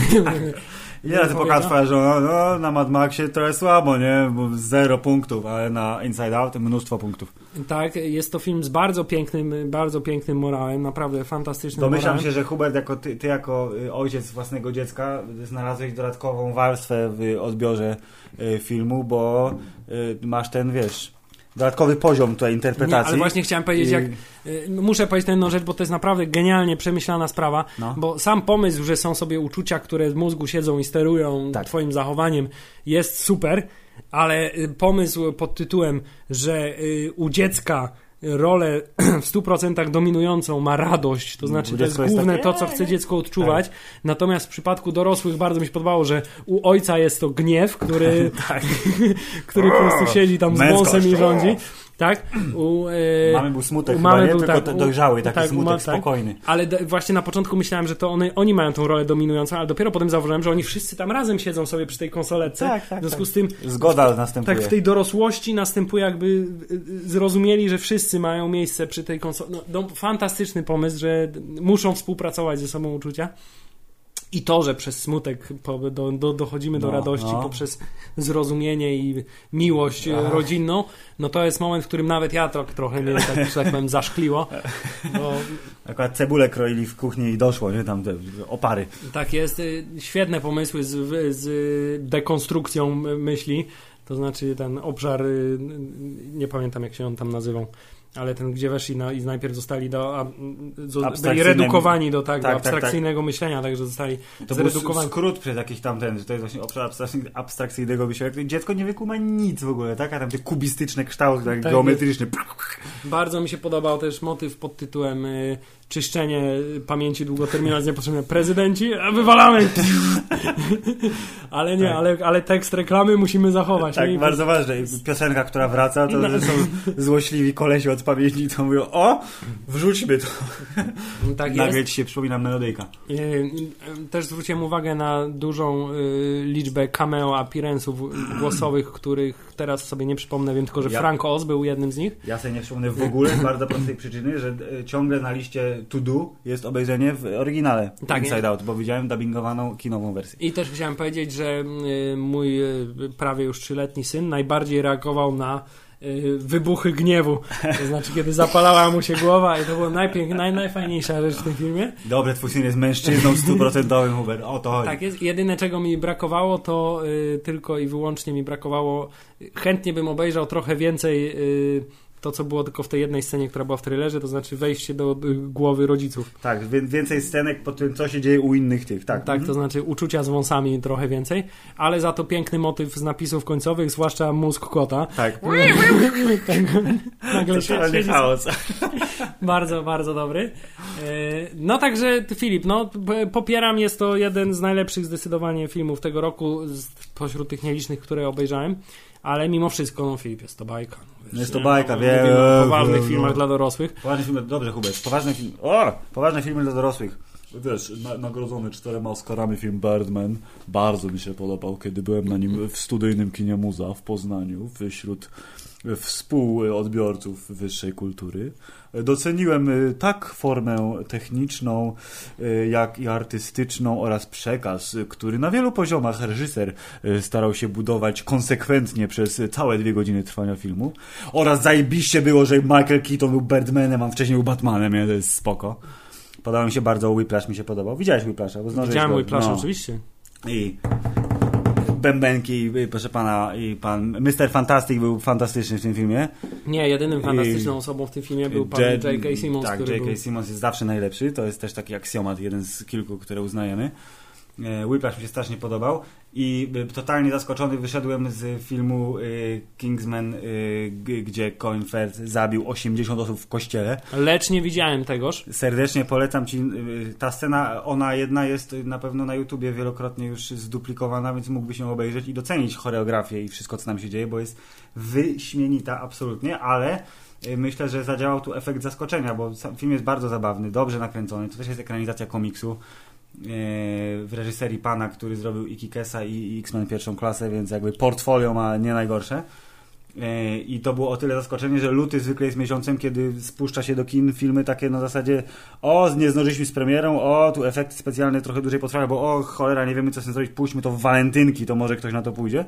Ile ty pokaż twoja żona? No, na Mad Maxie trochę słabo, nie? Bo zero punktów, ale na Inside Out mnóstwo punktów. Tak, jest to film z bardzo pięknym, bardzo pięknym morałem, naprawdę fantastycznym Domyślam morałem. się, że Hubert, jako ty, ty jako y, ojciec własnego dziecka, znalazłeś dodatkową warstwę w odbiorze y, filmu, bo y, masz ten, wiesz, dodatkowy poziom tutaj Nie, interpretacji. ale właśnie chciałem powiedzieć, jak y, muszę powiedzieć jedną rzecz, bo to jest naprawdę genialnie przemyślana sprawa, No. bo sam pomysł, że są sobie uczucia, które w mózgu siedzą i sterują Tak. twoim zachowaniem jest super, ale y, pomysł pod tytułem, że y, u dziecka rolę [CLEARS THROAT] w 100% dominującą ma radość, to znaczy to jest główne to, co chce dziecko odczuwać, natomiast w przypadku dorosłych bardzo mi się podobało, że u ojca jest to gniew, który, [LAUGHS] [LAUGHS] który po prostu siedzi tam z wąsem i rządzi, tak? U, e, Mamy był smutek chyba, mamy nie? był Tylko tak, u- dojrzały, taki tak, smutek ma- tak. spokojny. Ale d- właśnie na początku myślałem, że to one, oni mają tą rolę dominującą, ale dopiero potem zauważyłem, że oni wszyscy tam razem siedzą sobie przy tej konsoletce. Tak, tak, w związku tak. z tym, Zgoda następuje. tak w tej dorosłości następuje jakby y, y, zrozumieli, że wszyscy mają miejsce przy tej konsoli. No, no, fantastyczny pomysł, że muszą współpracować ze sobą uczucia. I to, że przez smutek do, do, dochodzimy do No, radości no. poprzez zrozumienie i miłość e, Ach. rodzinną, no to jest moment, w którym nawet ja tro, trochę mnie, tak, tak powiem, zaszkliło. Bo Akurat cebulę kroili w kuchni i doszło, nie? Tam te opary. Tak jest. y, Świetne pomysły z, z dekonstrukcją myśli. To znaczy ten obszar, y, nie pamiętam jak się on tam nazywał, ale ten, gdzie weszli na, i najpierw zostali do, byli Abstrakcyjnego- redukowani do tak, tak, do tak, abstrakcyjnego myślenia, także zostali To był zredukowani. skrót przez jakiś tam ten, że to jest właśnie obszar abstrakcy- abstrakcyjnego myślenia. Dziecko nie wykuma nic w ogóle, tak? A tam te kubistyczne kształty, tak, Tak geometryczne. Bardzo mi się podobał też motyw pod tytułem y, czyszczenie pamięci długoterminowej z niepotrzebne prezydenci, a wywalamy! ale nie, Tak. ale, ale tekst reklamy musimy zachować. Tak, nie? Bardzo ważne. I Piosenka, która wraca, to No. że są złośliwi kolesi od pamięci, to mówią, o, wrzućmy to. tak jest. Nagle ci się przypomina melodyjka. Też zwróciłem uwagę na dużą e, liczbę cameo appearance'ów głosowych, których teraz sobie nie przypomnę, wiem tylko, że Ja- Frank Oz był jednym z nich. Ja sobie nie przypomnę w ogóle z bardzo prostej przyczyny, że e, ciągle na liście to do jest obejrzenie w oryginale Tak, Inside nie? Out, bo widziałem dubbingowaną kinową wersję. I też chciałem powiedzieć, że e, mój e, prawie już trzyletni syn najbardziej reagował na e, wybuchy gniewu. To znaczy, kiedy zapalała mu się głowa i to była najpięk, naj, najfajniejsza rzecz w tym filmie. Dobre, twój syn jest mężczyzną stuprocentowym, Hubert, o to chodzi. Tak jest. Jedyne, czego mi brakowało, to y, tylko i wyłącznie mi brakowało. Chętnie bym obejrzał trochę więcej y, to, co było tylko w tej jednej scenie, która była w trailerze, to znaczy wejście do y, głowy rodziców. Tak, więcej scenek po tym, co się dzieje u innych tych, tak. Tak, Mhm. to znaczy uczucia z wąsami trochę więcej, ale za to piękny motyw z napisów końcowych, zwłaszcza mózg kota. Tak. Tak, [LAUGHS] nagle się chaos. [LAUGHS] Bardzo, bardzo dobry. E, No także Filip, no popieram, jest to jeden z najlepszych zdecydowanie filmów tego roku z, pośród tych nielicznych, które obejrzałem, ale mimo wszystko, no Filip, jest to bajka. No, wiesz, Jest to nie? bajka, No, wiem, o poważnych filmach no. dla dorosłych. Poważny film, dobrze Hubert, poważny film. O! Poważne filmy dla dorosłych. Wiesz, na, nagrodzony czterema Oscarami film Birdman bardzo mi się podobał, kiedy byłem na nim w studyjnym kinie Muza w Poznaniu wśród współodbiorców wyższej kultury. Doceniłem y, tak formę techniczną, y, jak i artystyczną oraz przekaz, y, który na wielu poziomach reżyser starał się budować konsekwentnie przez całe dwie godziny trwania filmu. Oraz zajebiście było, że Michael Keaton był Birdmanem, a wcześniej był Batmanem, nie? to jest spoko. Podobał mi się bardzo, Whiplash mi się podobał. Widziałeś Whiplasha? Bo Widziałem go- plaż, no. oczywiście. I bębenki, i, proszę pana, i pan Mr. Fantastic był fantastyczny w tym filmie. Nie, jedynym I- fantastyczną osobą w tym filmie był pan J.K. Simmons, Tak, który J.K. był... Simmons jest zawsze najlepszy. To jest też taki aksjomat, jeden z kilku, które uznajemy. E, Whiplash mi się strasznie podobał i y, totalnie zaskoczony wyszedłem z filmu y, Kingsman, y, gdzie Colin Firth zabił 80 osób w kościele. Lecz nie widziałem tegoż. Serdecznie polecam ci. y, Ta scena, ona jedna jest na pewno na YouTubie wielokrotnie już zduplikowana, więc mógłbyś ją obejrzeć i docenić choreografię i wszystko, co tam się dzieje, bo jest wyśmienita absolutnie, ale y, myślę, że zadziałał tu efekt zaskoczenia, bo film jest bardzo zabawny, dobrze nakręcony. To też jest ekranizacja komiksu w reżyserii pana, który zrobił i Kikesa i X-Men pierwszą klasę, więc jakby portfolio ma nie najgorsze. E, I to było o tyle zaskoczenie, że luty zwykle jest miesiącem, kiedy spuszcza się do kin filmy takie na zasadzie o, nie zdążyliśmy z premierą, o, tu efekty specjalne trochę dłużej potrwają, bo o, cholera, nie wiemy co z tym zrobić, puśćmy to w walentynki, to może ktoś na to pójdzie.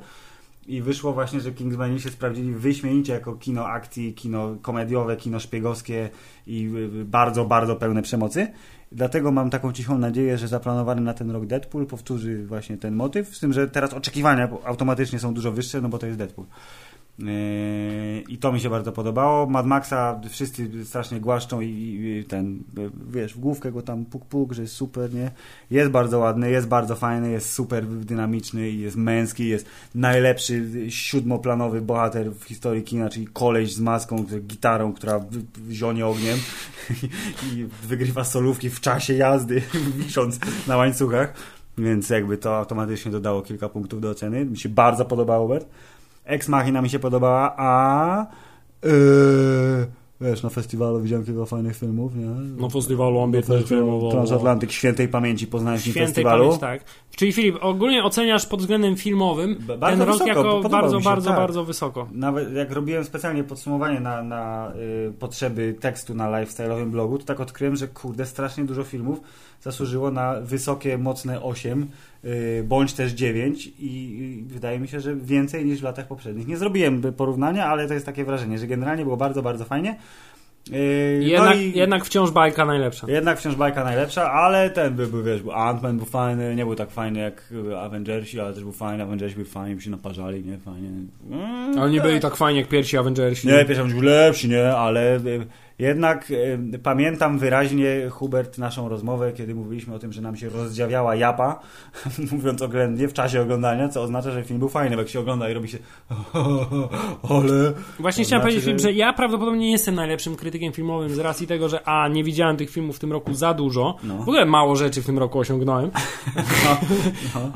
I wyszło właśnie, że Kingsmani się sprawdzili wyśmienicie jako kino akcji, kino komediowe, kino szpiegowskie i y, y, bardzo, bardzo pełne przemocy. Dlatego mam taką cichą nadzieję, że zaplanowany na ten rok Deadpool powtórzy właśnie ten motyw, z tym, że teraz oczekiwania automatycznie są dużo wyższe, no bo to jest Deadpool. Yy, I to mi się bardzo podobało. Mad Maxa wszyscy strasznie głaszczą i, ten, wiesz, w główkę go tam puk puk, że jest super, nie? Jest bardzo ładny, jest bardzo fajny, jest super dynamiczny, jest męski, jest najlepszy siódmoplanowy bohater w historii kina, czyli koleś z maską, z gitarą, która zionie ogniem [LAUGHS] i wygrywa solówki w czasie jazdy, [LAUGHS] wisząc na łańcuchach. Więc jakby to automatycznie dodało kilka punktów do oceny. Mi się bardzo podobało, Bert. Ex Machina mi się podobała, a yy, wiesz, na festiwalu widziałem kilka fajnych filmów, nie? Na festiwalu ambitnych filmów. o- Transatlantyk Świętej Pamięci Poznańskim Świętej Festiwalu. pamięci, tak. Czyli Filip, ogólnie oceniasz pod względem filmowym B- ten rok wysoko, jako bardzo, się, bardzo, tak. bardzo wysoko. Nawet jak robiłem specjalnie podsumowanie na, na y, potrzeby tekstu na lifestyle'owym blogu, to tak odkryłem, że kurde, strasznie dużo filmów zasłużyło na wysokie, mocne 8, y, bądź też 9 i, wydaje mi się, że więcej niż w latach poprzednich. Nie zrobiłem porównania, ale to jest takie wrażenie, że generalnie było bardzo, bardzo fajnie. Y, Jednak, no i jednak wciąż bajka najlepsza. jednak wciąż bajka najlepsza, ale ten był, był wiesz, Ant-Man był fajny, nie był tak fajny jak y, Avengersi, ale też był fajny, Avengersi byli fajni, by się naparzali, nie, fajnie. Mm, Ale nie byli tak fajni jak pierwsi Avengersi. nie, pierwszy był lepszy, nie, ale y, jednak y, pamiętam wyraźnie, Hubert, naszą rozmowę, kiedy mówiliśmy o tym, że nam się rozdziawiała japa, [LAUGHS] mówiąc oględnie, w czasie oglądania, co oznacza, że film był fajny, bo jak się ogląda i robi się [LAUGHS] ale... Właśnie To chciałem znaczy, powiedzieć, że- że ja prawdopodobnie nie jestem najlepszym krytykiem filmowym z racji tego, że a, nie widziałem tych filmów w tym roku za dużo. No. W ogóle mało rzeczy w tym roku osiągnąłem. [LAUGHS] No, no.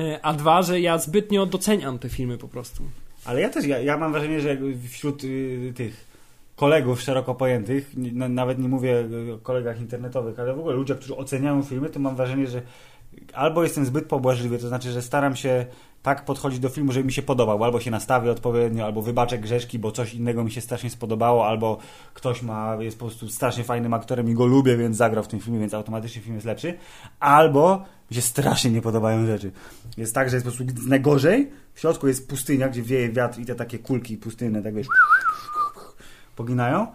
E, A dwa, że ja zbytnio doceniam te filmy po prostu. Ale ja też, ja, ja mam wrażenie, że wśród y, tych kolegów szeroko pojętych, nawet nie mówię o kolegach internetowych, ale w ogóle ludzie, którzy oceniają filmy, to mam wrażenie, że albo jestem zbyt pobłażliwy, to znaczy, że staram się tak podchodzić do filmu, żeby mi się podobał, albo się nastawię odpowiednio, albo wybaczę grzeszki, bo coś innego mi się strasznie spodobało, albo ktoś ma, jest po prostu strasznie fajnym aktorem i go lubię, więc zagrał w tym filmie, więc automatycznie film jest lepszy, albo mi się strasznie nie podobają rzeczy. Jest tak, że jest po prostu najgorzej, w środku jest pustynia, gdzie wieje wiatr i te takie kulki pustynne, tak wiesz, poginają,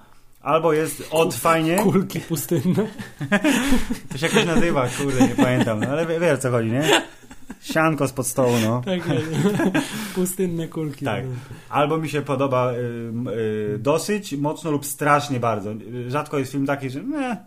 albo jest od fajnie, Kulki pustynne. [LAUGHS] to się jakoś nazywa, kurde, nie pamiętam, no, ale wie- wiesz co chodzi, nie? Sianko spod stołu, no. Tak, [LAUGHS] pustynne kulki. Tak. Albo mi się podoba y, y, dosyć mocno lub strasznie bardzo. Rzadko jest film taki, że nie,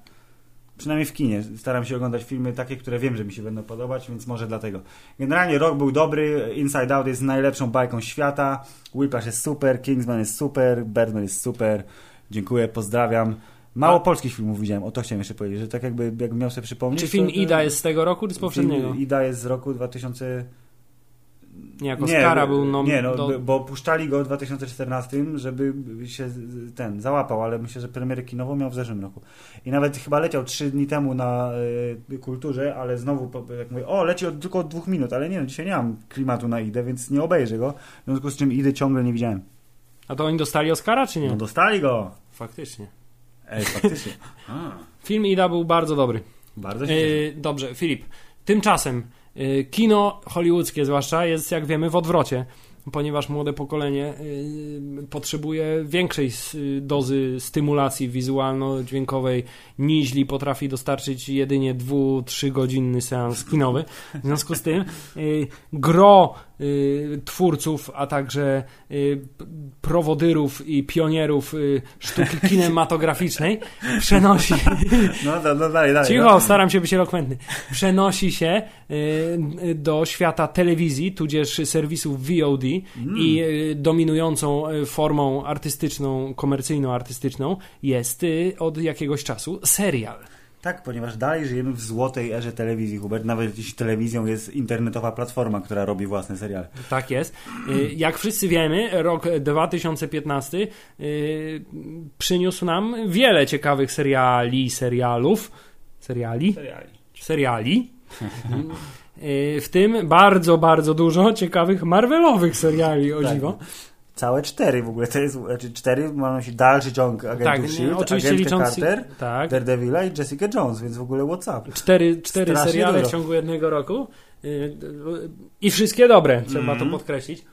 przynajmniej w kinie. Staram się oglądać filmy takie, które wiem, że mi się będą podobać, więc może dlatego. Generalnie rok był dobry, Inside Out jest najlepszą bajką świata, Whiplash jest super, Kingsman jest super, Birdman jest super. Dziękuję, pozdrawiam. Mało A- polskich filmów widziałem, o to chciałem jeszcze powiedzieć, że tak jakby, jakbym miał sobie przypomnieć. Czy film to- Ida jest z tego roku, czy z poprzedniego? Ida jest z roku 2000... Nie, jako Skara bo- był no, Nie, no, do... bo- puszczali go w 2014, żeby się ten załapał, ale myślę, że premierę kinową miał w zeszłym roku. I nawet chyba leciał trzy dni temu na y, kulturze, ale znowu jak mówię, o, leci od, tylko od dwóch minut, ale nie no, dzisiaj nie mam klimatu na Idę, więc nie obejrzę go. W związku z czym Idy ciągle nie widziałem. A to oni dostali Oscara, czy nie? No dostali go! Faktycznie. Ej, faktycznie. [LAUGHS] Film Ida był bardzo dobry. bardzo się. Yy, dobrze, Filip. Tymczasem kino hollywoodzkie zwłaszcza jest, jak wiemy, w odwrocie, ponieważ młode pokolenie yy, potrzebuje większej s- dozy stymulacji wizualno-dźwiękowej niźli potrafi dostarczyć jedynie dwu, trzy godzinny seans kinowy. W związku z tym yy, gro twórców, a także prowodyrów i pionierów sztuki kinematograficznej przenosi [LAUGHS] No, no, no dalej, dalej. Cicho, no. staram się być elokwenty. Przenosi się y, do świata telewizji, tudzież serwisów VOD Mm. i y, dominującą y, formą artystyczną, komercyjno-artystyczną jest y, od jakiegoś czasu serial. Tak, ponieważ dalej żyjemy w złotej erze telewizji, Hubert. Nawet jeśli telewizją jest internetowa platforma, która robi własne seriale. Tak jest. Jak wszyscy wiemy, rok 2015 y, przyniósł nam wiele ciekawych seriali, serialów, seriali, Seriali. seriali. [LAUGHS] Y, W tym bardzo, bardzo dużo ciekawych Marvelowych seriali, o Tak. dziwo. Całe cztery w ogóle, to jest, znaczy cztery, mam na myśli dalszy ciąg agentów Tak, S.H.I.E.L.D., oczywiście agentkę licząc... Carter, Tak, Daredevila i Jessica Jones, więc w ogóle what's up? cztery, cztery Strasznie seriale w dużo. ciągu jednego roku. Y, y, I wszystkie dobre, trzeba Mhm. to podkreślić.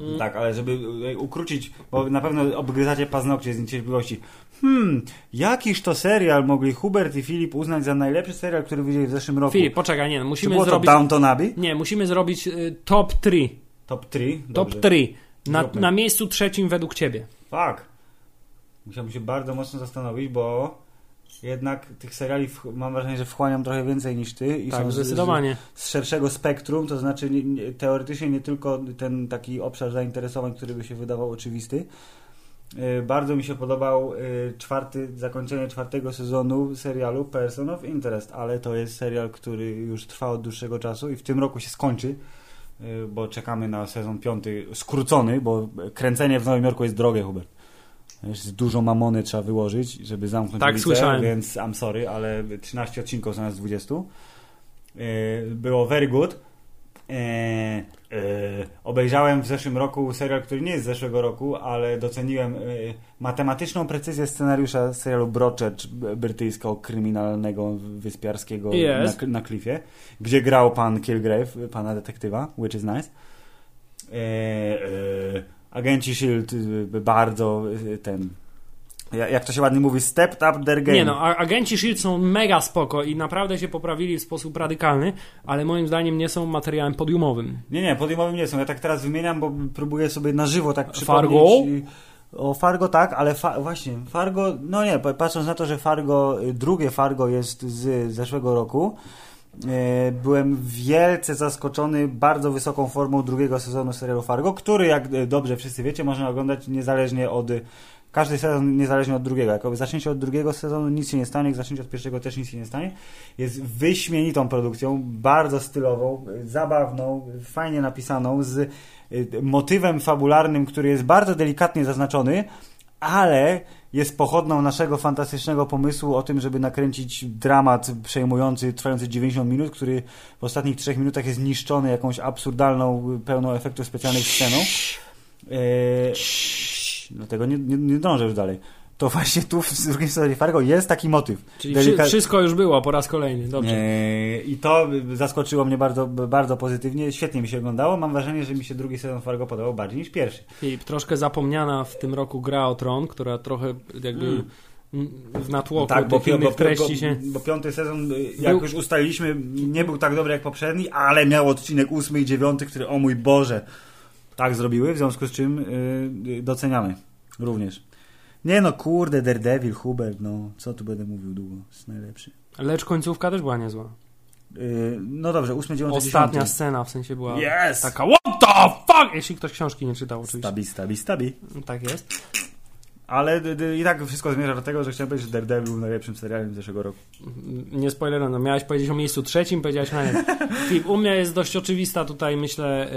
Mm. Tak, ale żeby e, ukrócić, bo na pewno obgryzacie paznokcie z niecierpliwości. Hmm, jakiż to serial mogli Hubert i Filip uznać za najlepszy serial, który widzieli w zeszłym roku? Filip, poczekaj, nie, no, Czy musimy było zrobić... to Downton Abbey? Nie, musimy zrobić y, top 3. Top 3? Top 3. Na, Zróbmy. na miejscu trzecim według ciebie. Fuck. Musiałbym się bardzo mocno zastanowić, bo jednak tych seriali mam wrażenie, że wchłaniam trochę więcej niż ty i Tak, są z, zdecydowanie. z szerszego spektrum, to znaczy nie, nie, teoretycznie nie tylko ten taki obszar zainteresowań, który by się wydawał oczywisty. Yy, Bardzo mi się podobał yy, czwarty, zakończenie czwartego sezonu serialu Person of Interest, ale to jest serial, który już trwa od dłuższego czasu i w tym roku się skończy, yy, bo czekamy na sezon piąty skrócony, bo kręcenie w Nowym Jorku jest drogie, Hubert. Dużo mamony trzeba wyłożyć, żeby zamknąć Tak, ulicę, słyszałem. więc I'm sorry, ale 13 odcinków zamiast 20. Yy, Było very good. Yy, yy, obejrzałem w zeszłym roku serial, który nie jest z zeszłego roku, ale doceniłem matematyczną precyzję scenariusza serialu Broadchurch b- brytyjsko-kryminalnego wyspiarskiego Jest. na, na klifie, gdzie grał pan Kilgrave, pana detektywa, which is nice. Yy, yy, agenci S.H.I.E.L.D. bardzo yy, ten ja- jak to się ładnie mówi, stepped up their game. Nie no, agenci SHIELD są mega spoko i naprawdę się poprawili w sposób radykalny, ale moim zdaniem nie są materiałem podiumowym. Nie, nie, podejmowym nie są. Ja tak teraz wymieniam, bo próbuję sobie na żywo tak przypomnieć. Fargo? O Fargo tak, ale fa właśnie, Fargo, no nie, pa- patrząc na to, że Fargo, y, drugie Fargo jest z zeszłego roku, byłem wielce zaskoczony bardzo wysoką formą drugiego sezonu serialu Fargo, który, jak e, dobrze wszyscy wiecie, można oglądać niezależnie od każdy sezon niezależnie od drugiego. Jak zaczniecie od drugiego sezonu, nic się nie stanie, jak zaczniecie od pierwszego, też nic się nie stanie. Jest wyśmienitą produkcją, bardzo stylową, zabawną, fajnie napisaną, z motywem fabularnym, który jest bardzo delikatnie zaznaczony, ale jest pochodną naszego fantastycznego pomysłu o tym, żeby nakręcić dramat przejmujący, trwający 90 minut, który w ostatnich trzech minutach jest niszczony jakąś absurdalną, pełną efektów specjalnych sceną. Eee, dlatego nie, nie, nie dążę już dalej. To właśnie tu w drugim sezonie Fargo jest taki motyw. Czyli Delika- wszy- wszystko już było po raz kolejny, dobrze. Eee, I to zaskoczyło mnie bardzo, bardzo pozytywnie. Świetnie mi się oglądało. Mam wrażenie, że mi się drugi sezon Fargo podobał bardziej niż pierwszy. Filip, troszkę zapomniana w tym roku gra o Tron, która trochę jakby Mm. w natłoku tak, bo, bo, treści bo, się... bo piąty sezon, y, jak Był- już ustaliliśmy, nie był tak dobry jak poprzedni, ale miał odcinek ósmy i dziewiąty, który, o mój Boże, tak zrobiły, w związku z czym y, y, doceniamy również. Nie no, kurde, Daredevil, Hubert, no, co tu będę mówił długo, jest najlepszy. Lecz końcówka też była niezła. Y, no dobrze, ósmy, dziewiąty, Ostatnia dziesiąty. scena w sensie była Yes! taka what the fuck! Jeśli ktoś książki nie czytał oczywiście. Stabi, stabi, stabi. Tak jest. Ale i tak wszystko zmierza do tego, że chciałem powiedzieć, że Daredevil był najlepszym serialem zeszłego roku. Nie spoileruję, no miałeś powiedzieć o miejscu trzecim, powiedziałeś na nie. Filip, u mnie jest dość oczywista tutaj, myślę,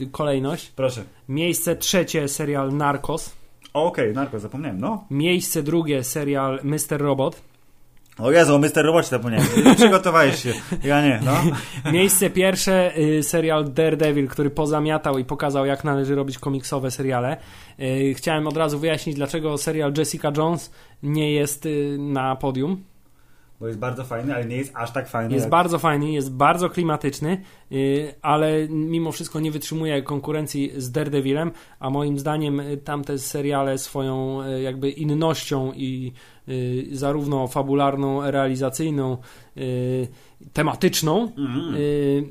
yy, kolejność. Proszę. Miejsce trzecie serial Narcos. Okej, narko, zapomniałem, no. Miejsce drugie serial Mr. Robot. O Jezu, o Mr. Robocie zapomniałem. Przygotowałeś się. Ja nie, no. [LAUGHS] Miejsce pierwsze y, serial Daredevil, który pozamiatał i pokazał, jak należy robić komiksowe seriale. Y, Chciałem od razu wyjaśnić, dlaczego serial Jessica Jones nie jest y, na podium. Bo jest bardzo fajny, ale nie jest aż tak fajny. Jest jak... bardzo fajny, jest bardzo klimatyczny, y, ale mimo wszystko nie wytrzymuje konkurencji z Daredevilem, a moim zdaniem y, tamte seriale swoją y, jakby innością i zarówno fabularną, realizacyjną, tematyczną, y,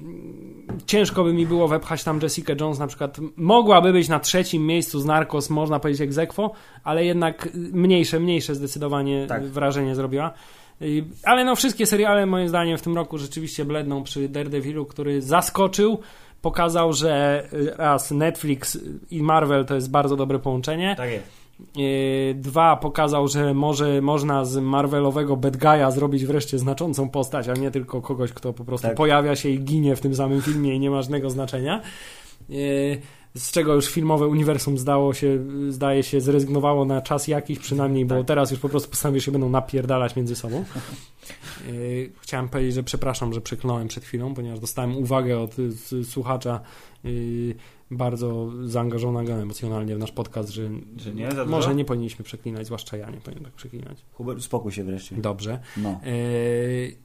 ciężko by mi było wepchać tam Jessica Jones na przykład. Mogłaby być na trzecim miejscu z Narcos, można powiedzieć aequo, ale jednak mniejsze, mniejsze zdecydowanie Tak. wrażenie zrobiła. Y, Ale no wszystkie seriale moim zdaniem w tym roku rzeczywiście bledną przy Daredevilu, który zaskoczył, pokazał, że y, raz Netflix i Marvel to jest bardzo dobre połączenie. Tak jest. Y, Dwa, pokazał, że może można z Marvelowego bad guy'a zrobić wreszcie znaczącą postać, a nie tylko kogoś, kto po prostu Tak. pojawia się i ginie w tym samym filmie i nie ma żadnego znaczenia. Z czego już filmowe uniwersum zdało się, zdaje się, zrezygnowało na czas jakiś przynajmniej, bo Tak. teraz już po prostu postanowię się będą napierdalać między sobą. Y, Chciałem powiedzieć, że przepraszam, że przeklnąłem przed chwilą, ponieważ dostałem uwagę od słuchacza y, bardzo zaangażowanego emocjonalnie w nasz podcast, że, Że nie? Może nie powinniśmy przeklinać, zwłaszcza ja nie powinien tak przeklinać. Hubert, uspokój się wreszcie. Dobrze. No. Yy,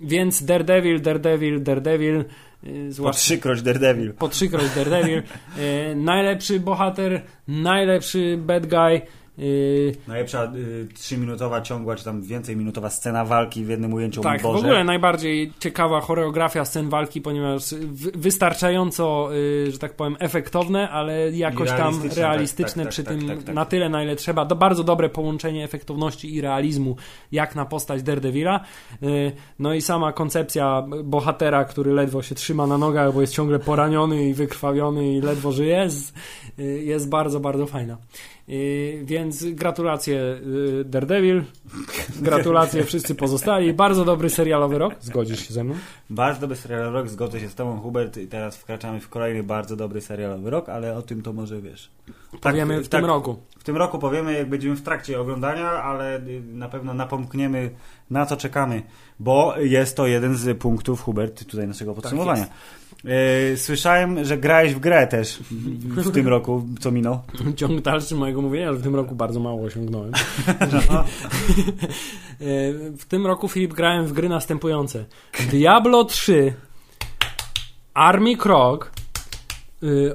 więc Daredevil, Daredevil, Daredevil, Po zwłaszcza trzykroć Daredevil. po trzykroć Daredevil, yy, najlepszy bohater, najlepszy bad guy, yy, Najlepsza y, trzyminutowa ciągła, czy tam więcej minutowa scena walki w jednym ujęciu. tak, w Boże. ogóle najbardziej ciekawa choreografia scen walki, ponieważ wy- wystarczająco, yy, że tak powiem, efektowne, ale jakoś tam realistyczne, realistyczne tak, tak, przy tak, tym tak, tak. na tyle, na ile trzeba. To bardzo dobre połączenie efektowności i realizmu, jak na postać Daredevila. Yy, No i sama koncepcja bohatera, który ledwo się trzyma na nogach, bo jest ciągle poraniony i wykrwawiony i ledwo żyje, yy, jest bardzo, bardzo fajna. Więc gratulacje yy, Daredevil, gratulacje wszyscy pozostali. Bardzo dobry serialowy rok. Zgodzisz się ze mną? Bardzo dobry serialowy rok, zgodzę się z tobą Hubert i teraz wkraczamy w kolejny bardzo dobry serialowy rok, ale o tym to może wiesz. Tak, Powiemy w tak, tym roku. W tym roku powiemy, jak będziemy w trakcie oglądania, ale y, na pewno napomkniemy, na co czekamy, bo jest to jeden z punktów, Hubert, tutaj naszego podsumowania. Y, Słyszałem, że grałeś w grę też w, tym roku, co minął. Ciąg dalszy mojego mówienia, że w tym roku bardzo mało osiągnąłem. [LAUGHS] No, E, W tym roku, Filip, grałem w gry następujące. Diablo 3, Army Krog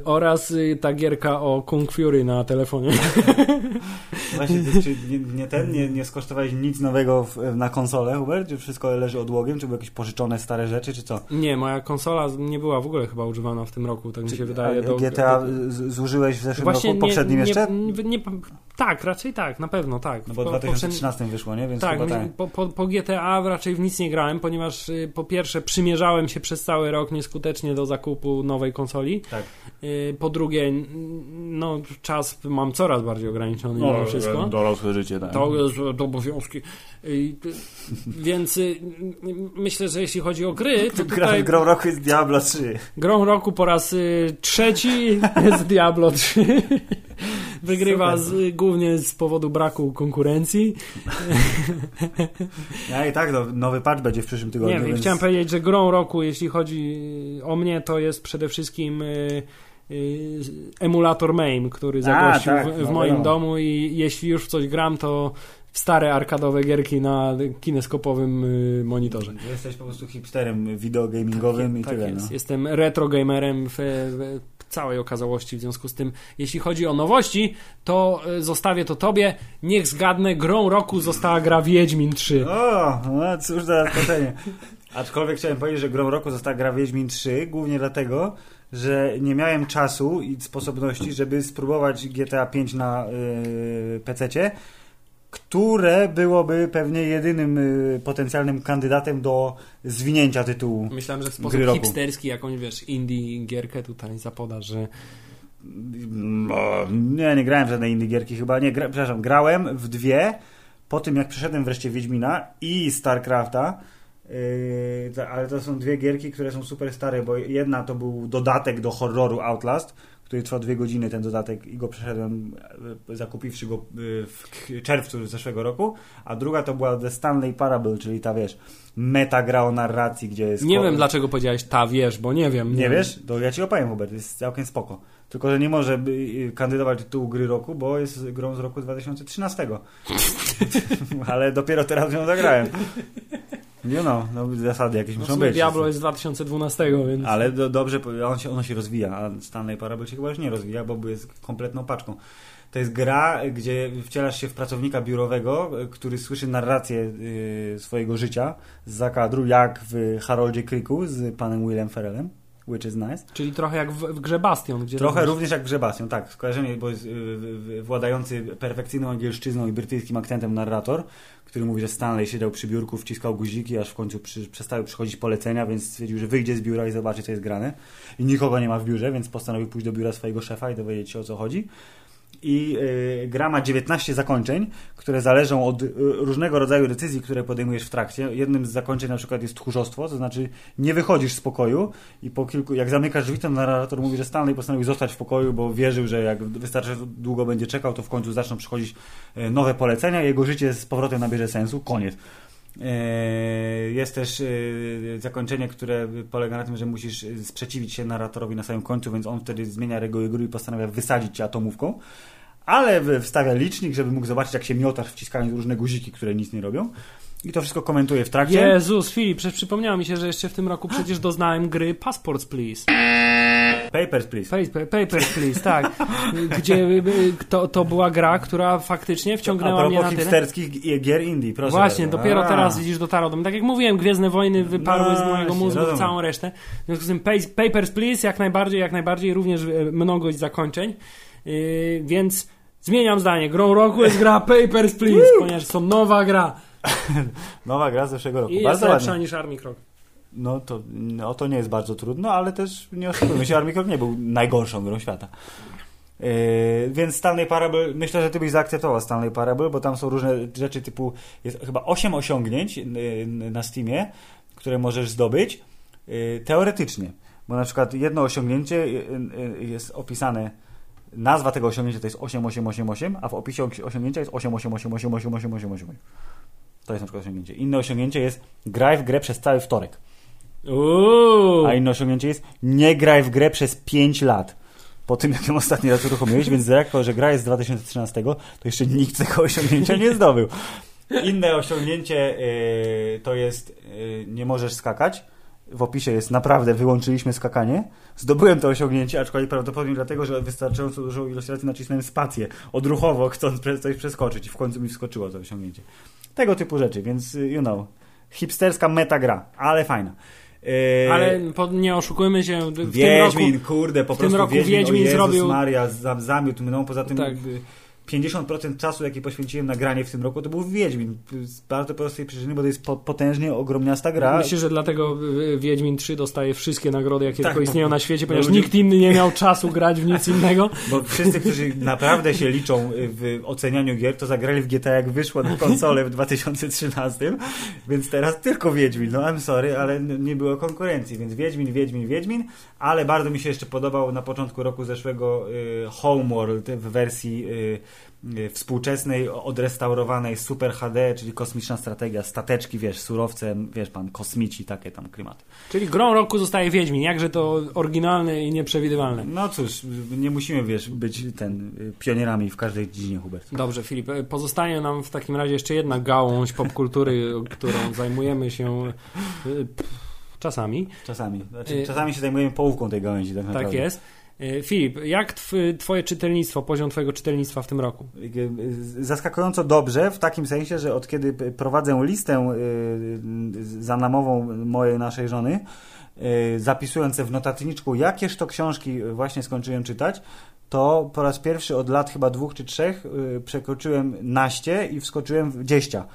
oraz y, ta gierka o Kung Fury na telefonie. [LAUGHS] Właśnie, ty, czy nie, nie ten, nie, nie skosztowałeś nic nowego w, na konsolę, Hubert? Czy wszystko leży odłogiem? Czy były jakieś pożyczone stare rzeczy, czy co? Nie, moja konsola nie była w ogóle chyba używana w tym roku, tak mi się wydaje. Do- GTA do- zużyłeś w zeszłym Właśnie roku, poprzednim nie, jeszcze? Nie, tak, raczej tak, na pewno tak. No bo w Po- 2013 wyszło, nie? Więc Tak, chyba tak. po, po, po GTA raczej w nic nie grałem, ponieważ y, po pierwsze przymierzałem się przez cały rok nieskutecznie do zakupu nowej konsoli. Tak. Y, Po drugie, no czas mam coraz bardziej ograniczony mimo wszystko. dorosłe życie, tak. To jest e, obowiązki. Y, Więc y, y, myślę, że jeśli chodzi o gry, to tutaj grą roku jest Diablo 3. grą roku po raz trzeci jest Diablo 3. Wygrywa z, głównie z powodu braku konkurencji. [LAUGHS] Ja i tak, no, nowy patch będzie w przyszłym tygodniu. Nie więc... chciałem powiedzieć, że grą roku, jeśli chodzi o mnie, to jest przede wszystkim y, y, emulator MAME, który zagościł tak, w, w no moim wiadomo. domu i jeśli już w coś gram, to w stare arkadowe gierki na kineskopowym monitorze. Jesteś po prostu hipsterem videogamingowym i tak tyle. jest. No. Jestem retro gamerem w, w całej okazałości. W związku z tym, jeśli chodzi o nowości, to e, zostawię to tobie. Niech zgadnę, grą roku została gra Wiedźmin 3. O, no cóż za zaskoczenie. Aczkolwiek chciałem powiedzieć, że grą roku została gra Wiedźmin 3, głównie dlatego, że nie miałem czasu i sposobności, żeby spróbować GTA 5 na yy, PC-cie, które byłoby pewnie jedynym yy, potencjalnym kandydatem do zwinięcia tytułu. Myślałem, że w sposób hipsterski jakąś, wiesz, indie gierkę tutaj zapoda, że O, nie, nie grałem w żadnej innej gierki chyba. Nie, gra, przepraszam, grałem w dwie. Po tym jak przeszedłem wreszcie Wiedźmina i StarCrafta, yy, ale to są dwie gierki, które są super stare, bo jedna to był dodatek do horroru Outlast, który trwał dwie godziny ten dodatek i go przeszedłem yy, zakupiwszy go yy, w czerwcu zeszłego roku, a druga to była The Stanley Parable, czyli ta wiesz, meta gra o narracji, gdzie jest... nie ko- wiem dlaczego powiedziałeś ta wiesz, bo nie wiem. nie wiesz? To ja ci opowiem, Hubert, jest całkiem spoko. Tylko, że nie może y, kandydować do tytułu gry roku, bo jest grą z roku 2013. [LAUGHS] Ale dopiero teraz nią zagrałem. You know, no, zasady jakieś No w muszą być. Diablo jest z 2012, więc... Ale do, dobrze, on się, ono się rozwija, a Stanley Parable się chyba już nie rozwija, bo jest kompletną paczką. To jest gra, gdzie wcielasz się w pracownika biurowego, który słyszy narrację y, swojego życia z zakadru, jak w Haroldzie Creeku z panem Willem Ferrellem, which is nice. Czyli trochę jak w, w grze Bastion, gdzie... Trochę również jak Grzebastion, tak. Skojarzenie, bo jest y, y, władający perfekcyjną angielszczyzną i brytyjskim akcentem narrator, który mówi, że Stanley siedział przy biurku, wciskał guziki, aż w końcu przy, przestały przychodzić polecenia, więc stwierdził, że wyjdzie z biura i zobaczy, co jest grane. I nikogo nie ma w biurze, więc postanowił pójść do biura swojego szefa i dowiedzieć się, o co chodzi. I y, gra ma 19 zakończeń, które zależą od y, różnego rodzaju decyzji, które podejmujesz w trakcie. Jednym z zakończeń na przykład jest tchórzostwo, to znaczy nie wychodzisz z pokoju i po kilku, jak zamykasz drzwi, to narrator mówi, że Stanley postanowił zostać w pokoju, bo wierzył, że jak wystarczająco długo będzie czekał, to w końcu zaczną przychodzić e, nowe polecenia jego życie z powrotem nabierze sensu. Koniec. E, Jest też e, zakończenie, które polega na tym, że musisz e, sprzeciwić się narratorowi na samym końcu, więc on wtedy zmienia reguły gry i postanawia wysadzić cię atomówką. Ale wstawia licznik, żeby mógł zobaczyć, jak się miotasz wciskając różne guziki, które nic nie robią. I to wszystko komentuje w trakcie. Jezus, Filip, przecież przypomniało mi się, że jeszcze w tym roku przecież doznałem gry Passports Please. Papers, please. Paper, Papers, Please, tak. [LAUGHS] Gdzie y, to, to była gra, która faktycznie wciągnęła mnie na tyle. hipsterskich gi- gier indie, proszę Właśnie, bardzo. dopiero A. teraz widzisz dotarło do mnie. Tak jak mówiłem, Gwiezdne Wojny wyparły z No mojego właśnie, mózgu rozumiem. całą resztę. W związku z tym Pa- Papers, Please jak najbardziej, jak najbardziej, również e, mnogość zakończeń. Yy, więc zmieniam zdanie. Grą roku jest gra Papers, Please, ponieważ to nowa gra. Nowa gra z zeszłego roku. I jest Bardzo lepsza ładnie. niż Army Krok. No to, no to nie jest bardzo trudno, ale też nie oszukujmy się, Army Krok nie był najgorszą grą świata. Yy, więc Stanley Parable, myślę, że ty byś zaakceptował Stanley Parable, bo tam są różne rzeczy typu, jest chyba 8 osiągnięć yy, na Steamie, które możesz zdobyć yy, teoretycznie. Bo na przykład jedno osiągnięcie yy, yy, jest opisane, nazwa tego osiągnięcia to jest 8888, a w opisie osiągnięcia jest 88888888. To jest na przykład osiągnięcie. Inne osiągnięcie jest graj w grę przez cały wtorek. Uuu. A inne osiągnięcie jest nie graj w grę przez 5 lat. Po tym, jak ją ostatni raz uruchomiłeś, więc jako, że gra jest z 2013, to jeszcze nikt tego osiągnięcia nie zdobył. Inne osiągnięcie yy, to jest yy, nie możesz skakać. W opisie jest naprawdę wyłączyliśmy skakanie. Zdobyłem to osiągnięcie, aczkolwiek prawdopodobnie dlatego, że wystarczająco dużą ilość razy nacisnąłem spację odruchowo, chcąc coś przeskoczyć i w końcu mi wskoczyło to osiągnięcie. Tego typu rzeczy, więc y, you know, hipsterska meta gra, ale fajna. Yy, Ale po, nie oszukujmy się, w tym Wiedźmin, roku... kurde, po w tym prostu roku Wiedźmin, Wiedźmin Jezus zrobił- Maria, za- zamiótł mną, poza tym Tak. Y, 50% czasu, jaki poświęciłem na granie w tym roku, to był Wiedźmin. Z bardzo prostej przyczyny, bo to jest po, potężnie ogromniasta gra. Myślę, że dlatego y, Wiedźmin 3 dostaje wszystkie nagrody, jakie Tak, tylko istnieją na świecie, ponieważ ludzie- nikt inny nie miał czasu grać w nic innego. [LAUGHS] Bo wszyscy, którzy naprawdę się liczą y, w ocenianiu gier, to zagrali w GTA jak wyszło na konsolę w 2013, więc teraz tylko Wiedźmin. No I'm sorry, ale nie było konkurencji, więc Wiedźmin, Wiedźmin, Wiedźmin, ale bardzo mi się jeszcze podobał na początku roku zeszłego y, Homeworld w wersji y, y, współczesnej, odrestaurowanej Super HD, czyli kosmiczna strategia, stateczki, wiesz, surowce, wiesz pan, kosmici, takie tam klimaty. Czyli grą roku zostaje Wiedźmin. Jakże to oryginalne i nieprzewidywalne. No cóż, nie musimy, wiesz, być ten y, pionierami w każdej dziedzinie, Hubert. Dobrze, Filip. e, Pozostaje nam w takim razie jeszcze jedna gałąź popkultury, [LAUGHS] którą zajmujemy się y, czasami. Czasami. Znaczy, Y- czasami się zajmujemy połówką tej gałęzi, tak naprawdę. Tak jest. E, Filip, jak tw- twoje czytelnictwo, poziom twojego czytelnictwa w tym roku? Zaskakująco dobrze, w takim sensie, że od kiedy prowadzę listę y, zanamową mojej naszej żony, y, zapisując w notatniczku, jakież to książki właśnie skończyłem czytać, to po raz pierwszy od lat chyba dwóch czy trzech y, przekroczyłem naście i wskoczyłem w dzieścia.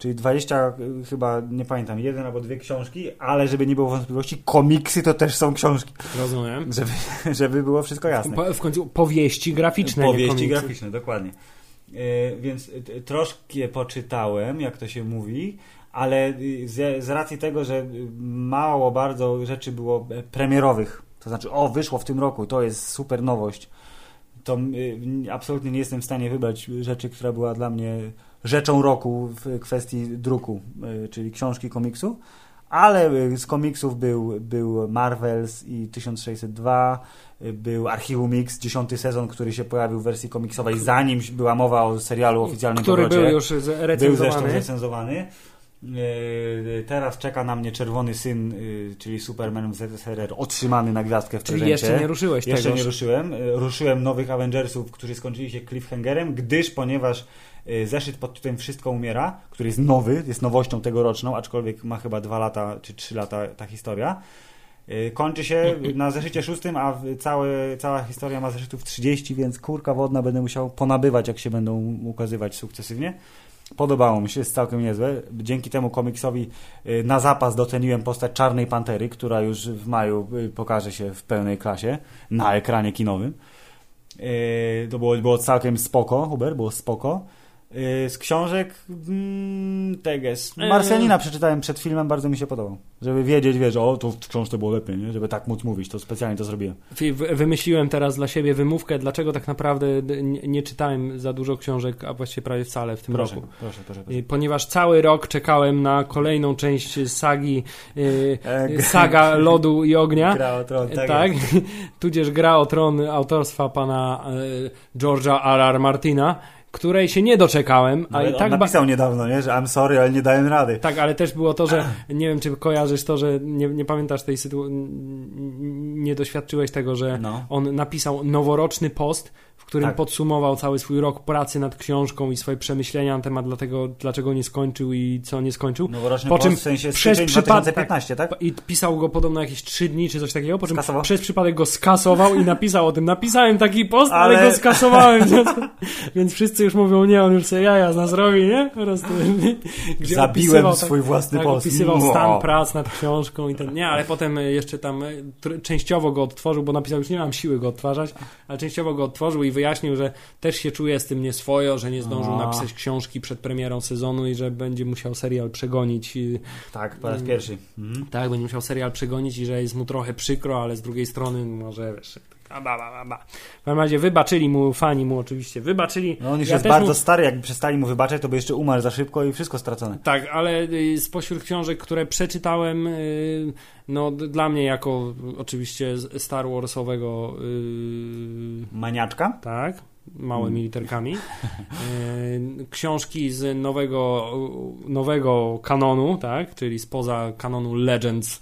Czyli 20 chyba, nie pamiętam, jeden albo dwie książki, ale żeby nie było wątpliwości, komiksy to też są książki. Rozumiem. Żeby, [LAUGHS] żeby było wszystko jasne. Po, w końcu powieści graficzne. Powieści graficzne, dokładnie. E, więc troszkę poczytałem, jak to się mówi, ale z, z racji tego, że mało bardzo rzeczy było premierowych, to znaczy, o, wyszło w tym roku, to jest super nowość, to y, absolutnie nie jestem w stanie wybrać rzeczy, która była dla mnie rzeczą roku w kwestii druku, y, czyli książki komiksu, ale y, z komiksów był, był Marvels i 1602, był Archiwum Mix, dziesiąty sezon, który się pojawił w wersji komiksowej, zanim była mowa o serialu oficjalnym Który powrocie. był już recenzowany. Był zresztą recenzowany. E, teraz czeka na mnie Czerwony Syn, e, czyli Superman ZSRR, otrzymany na gwiazdkę w czyli prezencie. jeszcze nie ruszyłeś Jeszcze tegoż. nie ruszyłem. Ruszyłem nowych Avengersów, którzy skończyli się cliffhangerem, gdyż ponieważ zeszyt pod tytułem Wszystko umiera, który jest nowy, jest nowością tegoroczną, aczkolwiek ma chyba dwa lata czy trzy lata ta historia. Kończy się na zeszycie szóstym, a całe, cała historia ma zeszytów 30, więc kurka wodna będę musiał ponabywać, jak się będą ukazywać sukcesywnie. Podobało mi się, jest całkiem niezłe. Dzięki temu komiksowi y, na zapas doceniłem postać Czarnej Pantery, która już w maju y, pokaże się w pełnej klasie na ekranie kinowym. Y, to było, było całkiem spoko, Huber, było spoko. Z książek mm, Teges. Marsjanina przeczytałem przed filmem, bardzo mi się podobał. Żeby wiedzieć, wiesz, o, to w książce było lepiej, nie? żeby tak móc mówić, to specjalnie to zrobiłem. Wymyśliłem teraz dla siebie wymówkę, dlaczego tak naprawdę nie, czytałem za dużo książek, a właściwie prawie wcale w tym proszę, roku. Proszę, proszę, proszę. Ponieważ cały rok czekałem na kolejną część sagi, e, saga Lodu i Ognia. Gra o tron, tak. tak? [LAUGHS] Tudzież gra o tron autorstwa pana e, George'a R.R. Martina której się nie doczekałem. A i tak napisał niedawno, nie? że I'm sorry, ale nie dałem rady. Tak, ale też było to, że [CLEARS THROAT] nie wiem, czy kojarzysz to, że nie, nie pamiętasz tej sytuacji, nie doświadczyłeś tego, że no. on napisał noworoczny post, którym tak. podsumował cały swój rok pracy nad książką i swoje przemyślenia na temat dlatego, dlaczego nie skończył i co nie skończył. Noworoczny po czym w sensie przez przypadek 2015, tak, tak? I pisał go podobno jakieś trzy dni czy coś takiego, po czym skasował. przez przypadek go skasował i napisał o tym. Napisałem taki post, ale, ale go skasowałem. [LAUGHS] Więc wszyscy już mówią, nie, on już sobie jaja z nas robi, nie? Po prostu. [LAUGHS] Gdzie Zabiłem tak- swój własny tak, post. Opisywał stan prac nad książką i ten. Nie, ale potem jeszcze tam częściowo go odtworzył, bo napisał, już nie mam siły go odtwarzać, ale częściowo go odtworzył i wyjaśnił, że też się czuje z tym nieswojo, że nie zdążył A. napisać książki przed premierą sezonu i że będzie musiał serial przegonić. Tak, po raz pierwszy. Mhm. Tak, będzie musiał serial przegonić i że jest mu trochę przykro, ale z drugiej strony może wiesz, a ba, ba, ba. W każdym razie wybaczyli mu, fani mu oczywiście wybaczyli. No on już ja jest bardzo mu... stary, jakby przestali mu wybaczać, to by jeszcze umarł za szybko i wszystko stracone. Tak, ale y, spośród książek, które przeczytałem, y, no dla mnie jako oczywiście Star Warsowego... Yy... Maniaczka? Tak, małymi hmm. literkami. [LAUGHS] Y, książki z nowego, nowego kanonu, tak, czyli spoza kanonu Legends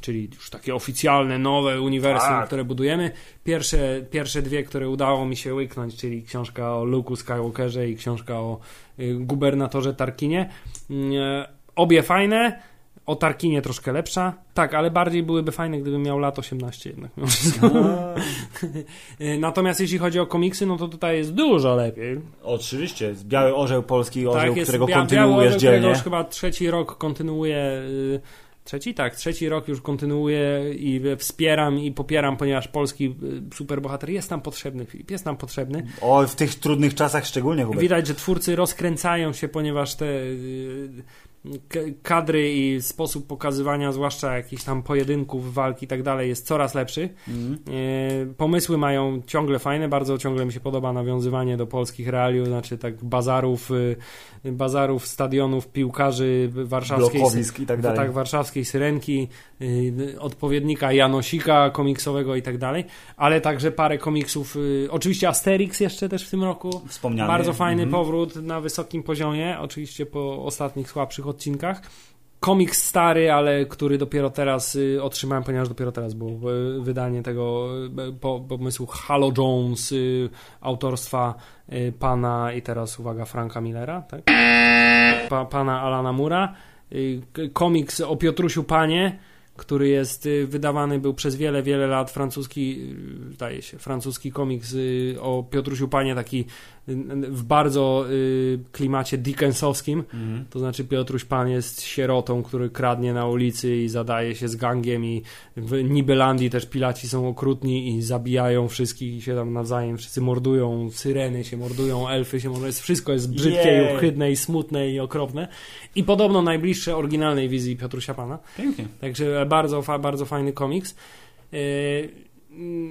czyli już takie oficjalne, nowe uniwersum, tak. które budujemy. Pierwsze, pierwsze dwie, które udało mi się łyknąć, czyli książka o Luke'u Skywalkerze i książka o y, gubernatorze Tarkinie. Y, obie fajne, o Tarkinie troszkę lepsza. Tak, ale bardziej byłyby fajne, gdybym miał lat 18 jednak. [LAUGHS] Natomiast jeśli chodzi o komiksy, no to tutaj jest dużo lepiej. Oczywiście. Biały Orzeł Polski, orzeł, tak, którego bia kontynuujesz orzeł, dzielnie. już chyba trzeci rok kontynuuje y, Trzeci? Tak, trzeci rok już kontynuuję i wspieram i popieram, ponieważ polski y, superbohater jest nam potrzebny, Filip, jest nam potrzebny. O, w tych trudnych czasach szczególnie, Hubert. Widać, że twórcy rozkręcają się, ponieważ te y, kadry i sposób pokazywania, zwłaszcza jakichś tam pojedynków, walk i tak dalej, jest coraz lepszy. Mm. Pomysły mają ciągle fajne, bardzo ciągle mi się podoba nawiązywanie do polskich realiów, znaczy tak bazarów, y, bazarów, stadionów, piłkarzy warszawskiej, i tak dalej. Tak, warszawskiej Syrenki, y, odpowiednika Janosika komiksowego i tak dalej, ale także parę komiksów, oczywiście Asterix jeszcze też w tym roku. Wspomniany. Bardzo fajny mm. powrót na wysokim poziomie, oczywiście po ostatnich słabszych odcinkach. Komiks stary, ale który dopiero teraz y, otrzymałem, ponieważ dopiero teraz było y, wydanie tego y, po, pomysłu Halo Jones autorstwa pana i teraz uwaga Franka Millera, tak? Pa, pana Alana Mura. Komiks o Piotrusiu Panie, który jest wydawany był przez wiele, wiele lat francuski, zdaje się, francuski komiks o Piotrusiu Panie, taki w bardzo y, klimacie dickensowskim. Mhm. To znaczy Piotruś Pan jest sierotą, który kradnie na ulicy i zadaje się z gangiem i w Nibelandii też pilaci są okrutni i zabijają wszystkich i się tam nawzajem wszyscy mordują, syreny się mordują, elfy się mordują, wszystko jest brzydkie Jej. i ohydne i smutne i okropne i podobno najbliższe oryginalnej wizji Piotrusia Pana. Pięknie. Także bardzo, bardzo fajny komiks. Mm,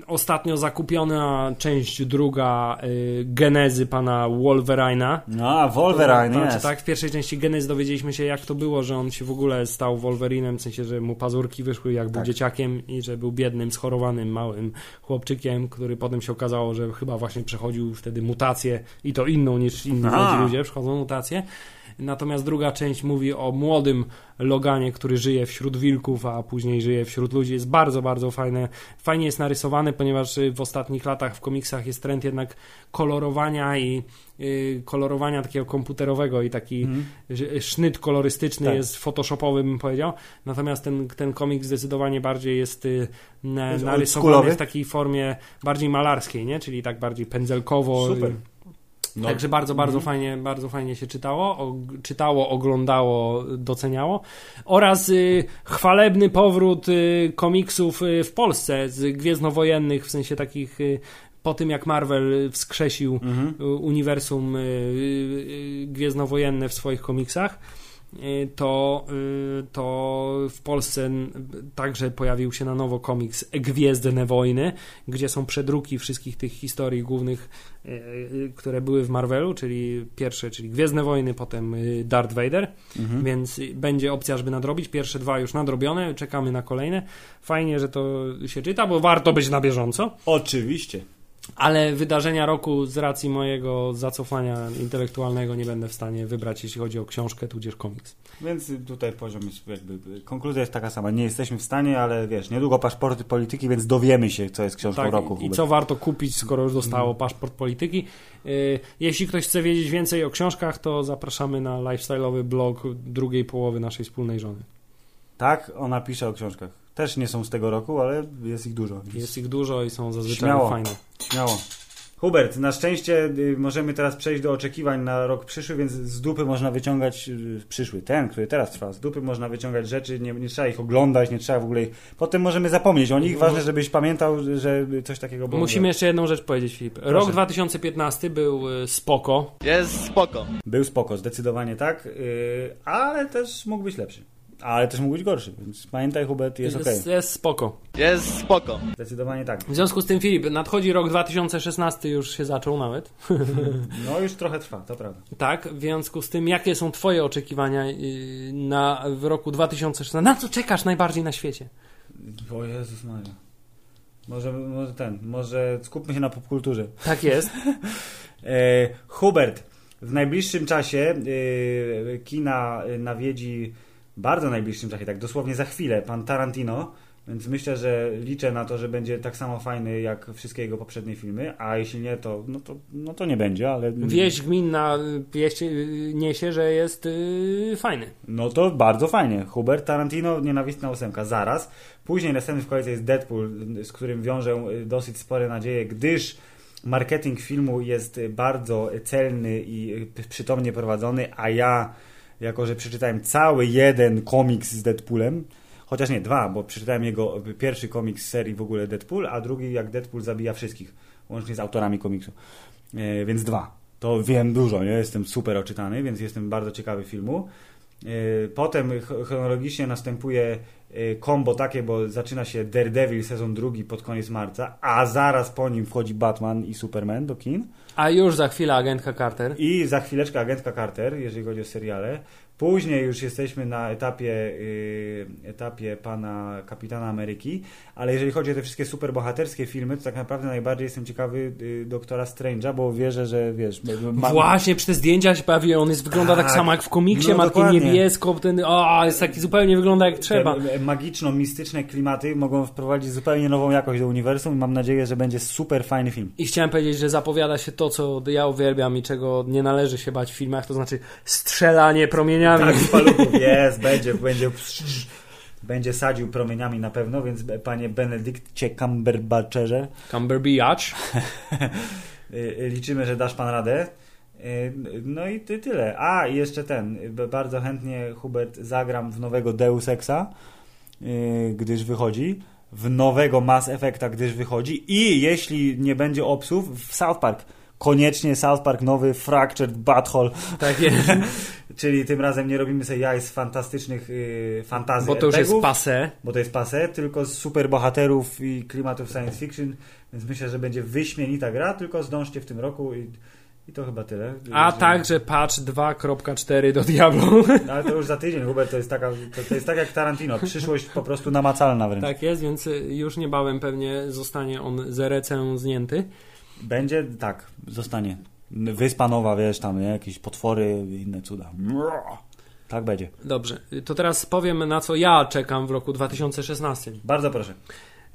Ostatnio zakupiona część druga yy, genezy pana Wolverina. No, a Wolverine To znaczy, jest. tak, w pierwszej części Genezy dowiedzieliśmy się, jak to było, że on się w ogóle stał Wolverinem, w sensie, że mu pazurki wyszły, jak był Tak. dzieciakiem i że był biednym, schorowanym, małym chłopczykiem, który potem się okazało, że chyba właśnie przechodził wtedy mutację i to inną niż inni ludzie przechodzą mutację. Natomiast druga część mówi o młodym Loganie, który żyje wśród wilków, a później żyje wśród ludzi. Jest bardzo, bardzo fajne. Fajnie jest narysowany, ponieważ y, w ostatnich latach w komiksach jest trend jednak kolorowania i y, kolorowania takiego komputerowego i taki że sznyt kolorystyczny Tak. jest photoshopowy, bym powiedział. Natomiast ten, ten komiks zdecydowanie bardziej jest, y, narysowany w takiej formie bardziej malarskiej, nie? Czyli tak bardziej pędzelkowo. Super. No. Także bardzo, bardzo Mhm. fajnie, bardzo fajnie się czytało, czytało, oglądało, doceniało. Oraz y, chwalebny powrót y, komiksów y, w Polsce z gwiezdnowojennych, w sensie takich y, po tym jak Marvel wskrzesił Mhm. y, uniwersum y, y, gwiezdnowojenne w swoich komiksach, to, y, to w Polsce także pojawił się na nowo komiks Gwiezdne Wojny, gdzie są przedruki wszystkich tych historii głównych, y, y, które były w Marvelu, czyli pierwsze, czyli Gwiezdne Wojny, potem y, Darth Vader, Mhm. więc y, będzie opcja, żeby nadrobić. Pierwsze dwa już nadrobione, czekamy na kolejne. Fajnie, że to się czyta, bo warto być na bieżąco. Oczywiście. Ale wydarzenia roku z racji mojego zacofania intelektualnego nie będę w stanie wybrać, jeśli chodzi o książkę, tudzież komiks. Więc tutaj poziom jest jakby, konkluzja jest taka sama. Nie jesteśmy w stanie, ale wiesz, niedługo paszporty polityki, więc dowiemy się, co jest książką Tak, roku. I co warto kupić, skoro już dostało paszport polityki. Y, Jeśli ktoś chce wiedzieć więcej o książkach, to zapraszamy na lifestyle'owy blog drugiej połowy naszej wspólnej żony. Tak, ona pisze o książkach. Też nie są z tego roku, ale jest ich dużo. więc Jest ich dużo i są zazwyczaj Śmiało. fajne. Śmiało. Hubert, na szczęście y, możemy teraz przejść do oczekiwań na rok przyszły, więc z dupy można wyciągać y, przyszły, ten, który teraz trwa, z dupy można wyciągać rzeczy, nie, nie trzeba ich oglądać, nie trzeba w ogóle ich... Potem możemy zapomnieć o nich, No. ważne, żebyś pamiętał, że coś takiego było. Musimy jeszcze jedną rzecz powiedzieć, Filip. Rok 2015 był y, spoko. Jest spoko. Był spoko, zdecydowanie tak, ale też mógł być lepszy. Ale też mógł być gorszy, więc pamiętaj Hubert, jest okej. jest, jest spoko. Jest spoko. Zdecydowanie tak. W związku z tym, Filip, nadchodzi rok 2016, już się zaczął nawet. [LAUGHS] No już trochę trwa, to prawda. Tak, w związku z tym, jakie są Twoje oczekiwania y, na, w roku 2016? Na co czekasz najbardziej na świecie? O Jezus Maria. Może, może ten, może skupmy się na popkulturze. Tak jest. [LAUGHS] E, Hubert, w najbliższym czasie e, kina nawiedzi, bardzo najbliższym czasie, tak dosłownie za chwilę, pan Tarantino, więc myślę, że liczę na to, że będzie tak samo fajny jak wszystkie jego poprzednie filmy, a jeśli nie, to no to, no to nie będzie, ale... Wieść gminna y, wieść, niesie, że jest y, fajny. No to bardzo fajnie. Hubert Tarantino, nienawistna ósemka, zaraz. Później następny w kolejce jest Deadpool, z którym wiążę y, dosyć spore nadzieje, gdyż marketing filmu jest bardzo celny i y, przytomnie prowadzony, a ja, jako że przeczytałem cały jeden komiks z Deadpoolem, chociaż nie, dwa, bo przeczytałem jego pierwszy komiks z serii w ogóle Deadpool, a drugi jak Deadpool zabija wszystkich, łącznie z autorami komiksu. E, więc dwa. To wiem dużo, nie? Jestem super oczytany, więc jestem bardzo ciekawy filmu. E, Potem ch- chronologicznie następuje y, kombo takie, bo zaczyna się Daredevil sezon drugi pod koniec marca, a zaraz po nim wchodzi Batman i Superman do kin. A już za chwilę agentka Carter. I za chwileczkę agentka Carter, jeżeli chodzi o seriale. Później już jesteśmy na etapie, y, etapie pana Kapitana Ameryki, ale jeżeli chodzi o te wszystkie superbohaterskie filmy, to tak naprawdę najbardziej jestem ciekawy y, Doktora Strange'a, bo wierzę, że wiesz... ma- Właśnie, przy te zdjęcia się pojawi, on jest, wygląda tak, Tak. samo jak w komiksie, No, ma takie niebiesko, ten, o, jest taki zupełnie wygląda jak trzeba. Te magiczno-mistyczne klimaty mogą wprowadzić zupełnie nową jakość do uniwersum i mam nadzieję, że będzie super fajny film. I chciałem powiedzieć, że zapowiada się to, co ja uwielbiam i czego nie należy się bać w filmach, to znaczy strzelanie promieniami. Tak, paluchów [LAUGHS] jest, będzie, będzie, będzie sadził promieniami na pewno, więc panie Benedykcie Cumberbatcherze, Cumberbatch. [LAUGHS] y, liczymy, że dasz pan radę. Y, No i ty tyle. A, i jeszcze ten, y, bardzo chętnie Hubert zagram w nowego Deus Exa, y, gdyż wychodzi, w nowego Mass Effecta, gdyż wychodzi i jeśli nie będzie obsów, w South Park. Koniecznie South Park nowy, Fractured Butthole, Tak jest, [LAUGHS] czyli tym razem nie robimy sobie jaj z fantastycznych y, fantazji bo to już jest pase. bo to jest pase, tylko z super bohaterów i klimatów science fiction, więc myślę, że będzie wyśmienita gra, tylko zdążcie w tym roku i, i to chyba tyle. A także patch 2.4 do Diablo. Ale to już za tydzień, Hubert, to jest, taka, to, to jest tak jak Tarantino, przyszłość po prostu namacalna wręcz. tak jest, więc y, już niebawem pewnie zostanie on zerecenzjnięty. Będzie, tak, zostanie. Wyspa nowa, wiesz, tam nie? jakieś potwory, inne cuda. Tak będzie. Dobrze, to teraz powiem na co ja czekam w roku 2016. Bardzo proszę.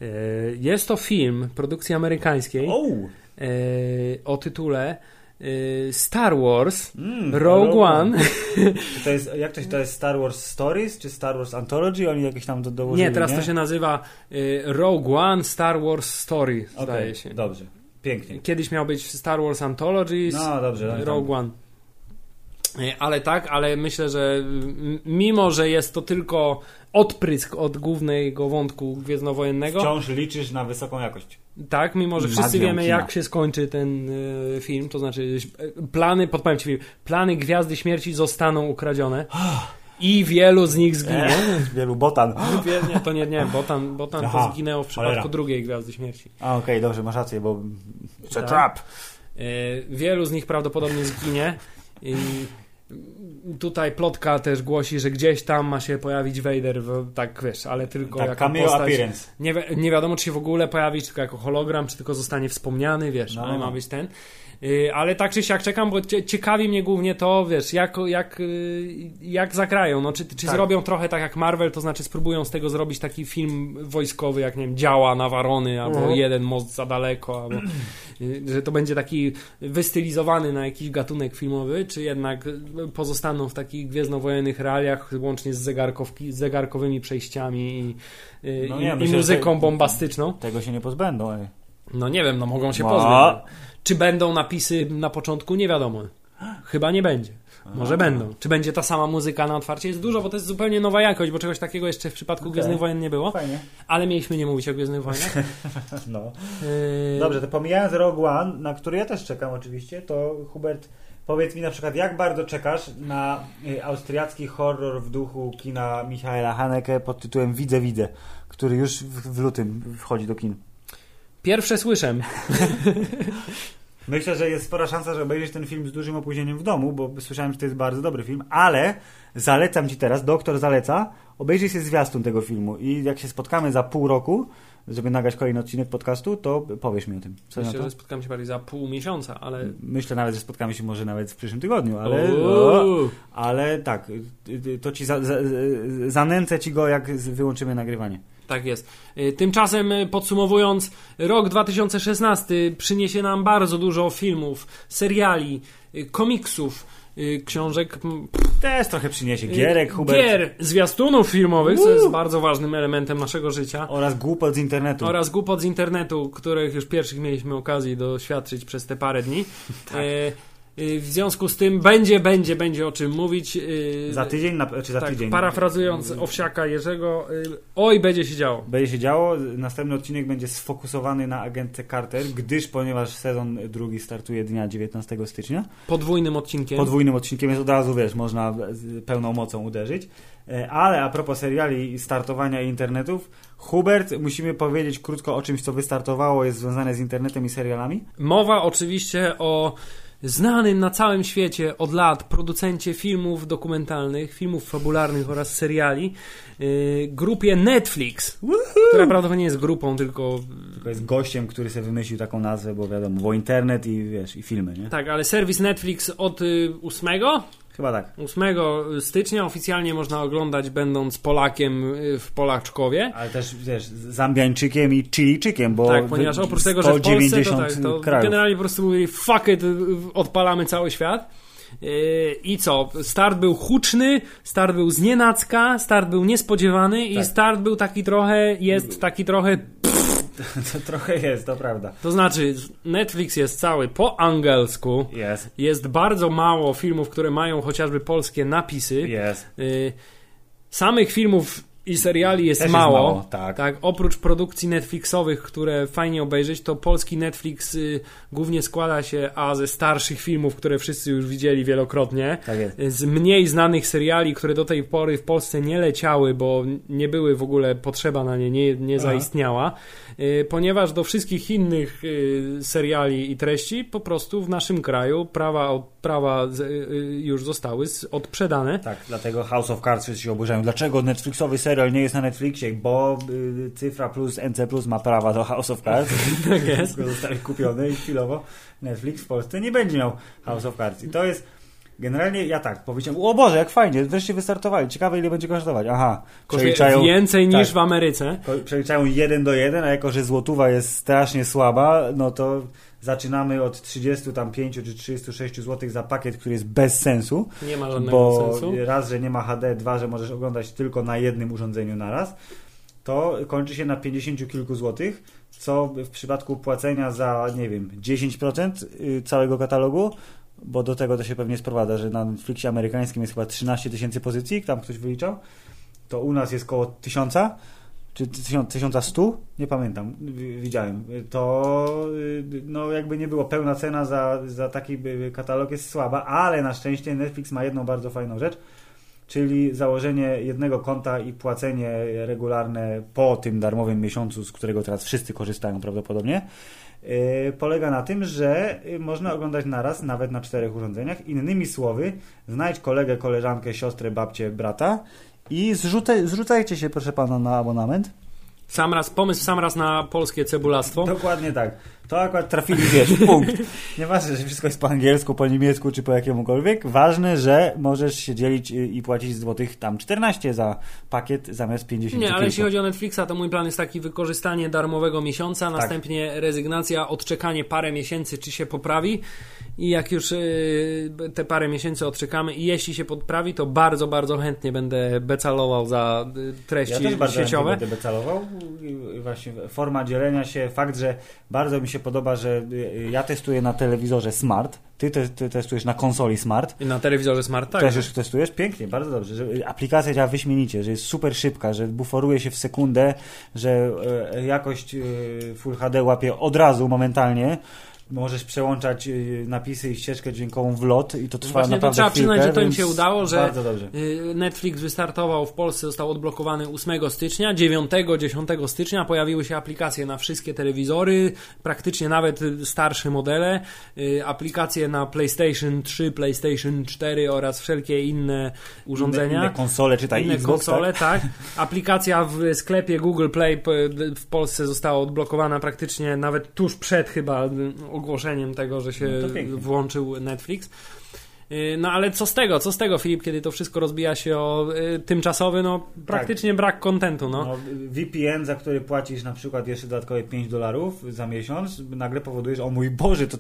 Y, Jest to film produkcji amerykańskiej O! y, o tytule y, Star Wars Mm, Rogue One. Czy [LAUGHS] [LAUGHS] To jest, jak to się, to jest Star Wars Stories, czy Star Wars Anthology? Oni jakieś tam do, dołożyli, Nie, teraz to się nazywa Rogue One Star Wars Story, zdaje się. Dobrze, pięknie. Kiedyś miał być Star Wars Anthologies, No dobrze, no Rogue One. Y, Ale tak, ale myślę, że mimo, że jest to tylko odprysk od głównego wątku gwiezdnowojennego, Wciąż liczysz na wysoką jakość. tak, mimo, że wszyscy wiemy, kina. jak się skończy ten y, film, to znaczy y, plany, podpowiem ci, plany Gwiazdy Śmierci zostaną ukradzione i wielu z nich zginie. Ech, wielu botan. Nie, to nie, nie, Botan, Botan Aha, to zginęło w przypadku cholera. drugiej Gwiazdy Śmierci. A okej, dobrze, masz rację, bo... It's a Tak. trap. E, Wielu z nich prawdopodobnie zginie. I tutaj plotka też głosi, że gdzieś tam ma się pojawić Vader, tak wiesz, ale tylko Tak, jako cameo postać. appearance. Nie, wi- nie wiadomo, czy się w ogóle pojawić tylko jako hologram, czy tylko zostanie wspomniany, wiesz, No, ale no, ma no. być ten. Y, Ale tak czy siak czekam, bo cie- ciekawi mnie głównie to, wiesz, jak, jak, y, jak zagrają. No, czy czy Tak. zrobią trochę tak jak Marvel, to znaczy spróbują z tego zrobić taki film wojskowy, jak nie wiem, działa na Warony, albo Mhm. jeden most za daleko, albo y, że to będzie taki wystylizowany na jakiś gatunek filmowy, czy jednak pozostaną w takich gwiezdnowojennych realiach, łącznie z, zegarkowki, z zegarkowymi przejściami i, No i, nie, i myślę, muzyką bombastyczną. Tego się nie pozbędą, ej. No nie wiem, no mogą się Ma. pozbyć. Czy będą napisy na początku? Nie wiadomo. Chyba nie będzie. Może będą. Czy będzie ta sama muzyka na otwarcie? Jest dużo, bo to jest zupełnie nowa jakość, bo czegoś takiego jeszcze w przypadku Okej. Gwiezdnych Wojen nie było. Fajnie. Ale mieliśmy nie mówić o Gwiezdnych Wojnach. [LAUGHS] No. Yy, Dobrze, to pomijając Rogue One, na który ja też czekam oczywiście, to Hubert, powiedz mi na przykład, jak bardzo czekasz na y, austriacki horror w duchu kina Michaela Haneke pod tytułem Widzę, widzę, który już w, w lutym wchodzi do kin. Pierwsze słyszę. [LAUGHS] Myślę, że jest spora szansa, że obejrzysz ten film z dużym opóźnieniem w domu, bo słyszałem, że to jest bardzo dobry film, ale zalecam Ci teraz, doktor zaleca, obejrzyj sobie zwiastun tego filmu i jak się spotkamy za pół roku, żeby nagrać kolejny odcinek podcastu, to powiesz mi o tym. Co Myślę, że spotkamy się bardziej za pół miesiąca, ale... Myślę nawet, że spotkamy się może nawet w przyszłym tygodniu, ale, o, ale tak, to ci za, za, zanęcę ci go, jak wyłączymy nagrywanie. Tak jest. Y, Tymczasem y, podsumowując, rok 2016 przyniesie nam bardzo dużo filmów, seriali, y, komiksów, książek, Też trochę przyniesie gierek, Hubert, gier, zwiastunów filmowych, co Uuu. jest bardzo ważnym elementem naszego życia. oraz głupot z internetu. Oraz głupot z internetu, których już pierwszych mieliśmy okazji doświadczyć przez te parę dni. Tak. E, W związku z tym będzie, będzie, będzie o czym mówić. y, Za tydzień, czy za tak, tydzień? parafrazując Owsiaka Jerzego, y, oj, będzie się działo. Będzie się działo. Następny odcinek będzie sfokusowany na agentce Carter, gdyż ponieważ sezon drugi startuje dnia 19 stycznia. Podwójnym odcinkiem. Podwójnym odcinkiem jest od razu, wiesz, można z pełną mocą uderzyć. E, Ale a propos seriali i startowania internetów, Hubert, musimy powiedzieć krótko o czymś, co wystartowało, jest związane z internetem i serialami. Mowa oczywiście o znanym na całym świecie od lat producencie filmów dokumentalnych, filmów fabularnych oraz seriali, y, grupie Netflix, która prawdopodobnie jest grupą, tylko Tylko jest gościem, który sobie wymyślił taką nazwę, bo wiadomo, bo internet i wiesz, i filmy, nie? tak, ale serwis Netflix od y, 8, Chyba tak. 8 stycznia oficjalnie można oglądać będąc Polakiem y, w Polaczkowie. Ale też, wiesz, Zambiańczykiem i Chilijczykiem, bo Tak, ponieważ oprócz tego, że w Polsce to, 190 tak, to krajów. generalnie po prostu mówili fuck it, odpalamy cały świat. Yy, I co? Start był huczny, start był znienacka, start był niespodziewany i Tak. start był taki trochę, jest taki trochę, To trochę jest, to prawda. to znaczy Netflix jest cały po angielsku, Jest, jest bardzo mało filmów, które mają chociażby polskie napisy. jest. Yy, Samych filmów i seriali jest Też jest mało. mało, tak. tak. Oprócz produkcji Netflixowych, które fajnie obejrzeć, to polski Netflix y, głównie składa się a ze starszych filmów, które wszyscy już widzieli wielokrotnie. Tak Z mniej znanych seriali, które do tej pory w Polsce nie leciały, bo nie były w ogóle potrzeba na nie, nie, nie Aha. zaistniała, y, ponieważ do wszystkich innych y, seriali i treści po prostu w naszym kraju prawa, prawa y, y, już zostały odprzedane. Tak, dlatego House of Cards wszyscy się oburzają. Dlaczego Netflixowy serial nie jest na Netflixie? Bo y, Cyfra Plus, NC Plus ma prawa do House of Cards. [LAUGHS] Tak jest. Zostały kupione i chwilowo Netflix w Polsce nie będzie miał House of Cards. I to jest generalnie, ja tak powiedziałem, o Boże, jak fajnie, wreszcie wystartowali. Ciekawe ile będzie kosztować. Aha, przeliczają, więcej niż tak. w Ameryce. przeliczają jeden do jeden, a jako, że złotówa jest strasznie słaba, no to zaczynamy od 35 czy 36 zł za pakiet, który jest bez sensu. Nie ma żadnego bo sensu. raz, że nie ma HD, dwa, że możesz oglądać tylko na jednym urządzeniu naraz, to kończy się na 50 kilku złotych, co w przypadku płacenia za, nie wiem, 10% y, całego katalogu, bo do tego to się pewnie sprowadza, że na Netflixie amerykańskim jest chyba 13 tysięcy pozycji, tam ktoś wyliczał, to u nas jest koło 1000, czy 1000 1100? Nie pamiętam, wi- widziałem. To y, no jakby nie było, pełna cena za, za taki y, katalog jest słaba, ale na szczęście Netflix ma jedną bardzo fajną rzecz, czyli założenie jednego konta i płacenie regularne po tym darmowym miesiącu, z którego teraz wszyscy korzystają prawdopodobnie, yy, polega na tym, że yy, można oglądać naraz, nawet na czterech urządzeniach. Innymi słowy, znajdź kolegę, koleżankę, siostrę, babcię, brata i zrzucaj, zrzucajcie się, proszę pana, na abonament. Sam raz, pomysł sam raz na polskie cebulastwo. Dokładnie tak. To akurat trafili, wiesz, punkt. [LAUGHS] Nieważne, że wszystko jest po angielsku, po niemiecku czy po jakiemukolwiek. Ważne, że możesz się dzielić y, i płacić złotych tam 14 za pakiet zamiast 50 Nie, ale jeśli chodzi o Netflixa, to mój plan jest taki wykorzystanie darmowego miesiąca, Tak. następnie rezygnacja, odczekanie parę miesięcy, czy się poprawi. I jak już y, te parę miesięcy odczekamy i jeśli się poprawi, to bardzo, bardzo chętnie będę becalował za y, treści Ja też bardzo sieciowe. chętnie będę becalował. Właśnie forma dzielenia się, fakt, że bardzo mi się podoba, że y, ja testuję na telewizorze Smart, ty, te, ty testujesz na konsoli Smart. I na telewizorze Smart, tak. Też już testujesz? Pięknie, bardzo dobrze. Że aplikacja działa wyśmienicie, że jest super szybka, że buforuje się w sekundę, że jakość Full HD łapie od razu, momentalnie. Możesz przełączać e, napisy i ścieżkę dźwiękową w lot i to trwa Właśnie to naprawdę trzeba chwilkę, przyznać, że to im się udało, że. Y, Netflix wystartował w Polsce, został odblokowany 8 stycznia, 9, 10 stycznia pojawiły się aplikacje na wszystkie telewizory, praktycznie nawet y, starsze modele, y, aplikacje na PlayStation 3, PlayStation 4 oraz wszelkie inne urządzenia. Inne, inne konsole, czytaj Inne Xbox, konsole, tak? tak. Aplikacja w sklepie Google Play w Polsce została odblokowana praktycznie nawet tuż przed chyba y, ogłoszeniem tego, że się No włączył Netflix. Y, No ale co z tego, co z tego Filip, kiedy to wszystko rozbija się o y, tymczasowy, no praktycznie brak kontentu, no. No, VPN, za który płacisz na przykład jeszcze dodatkowe 5 dolarów za miesiąc, nagle powoduje, że o mój Boże, to...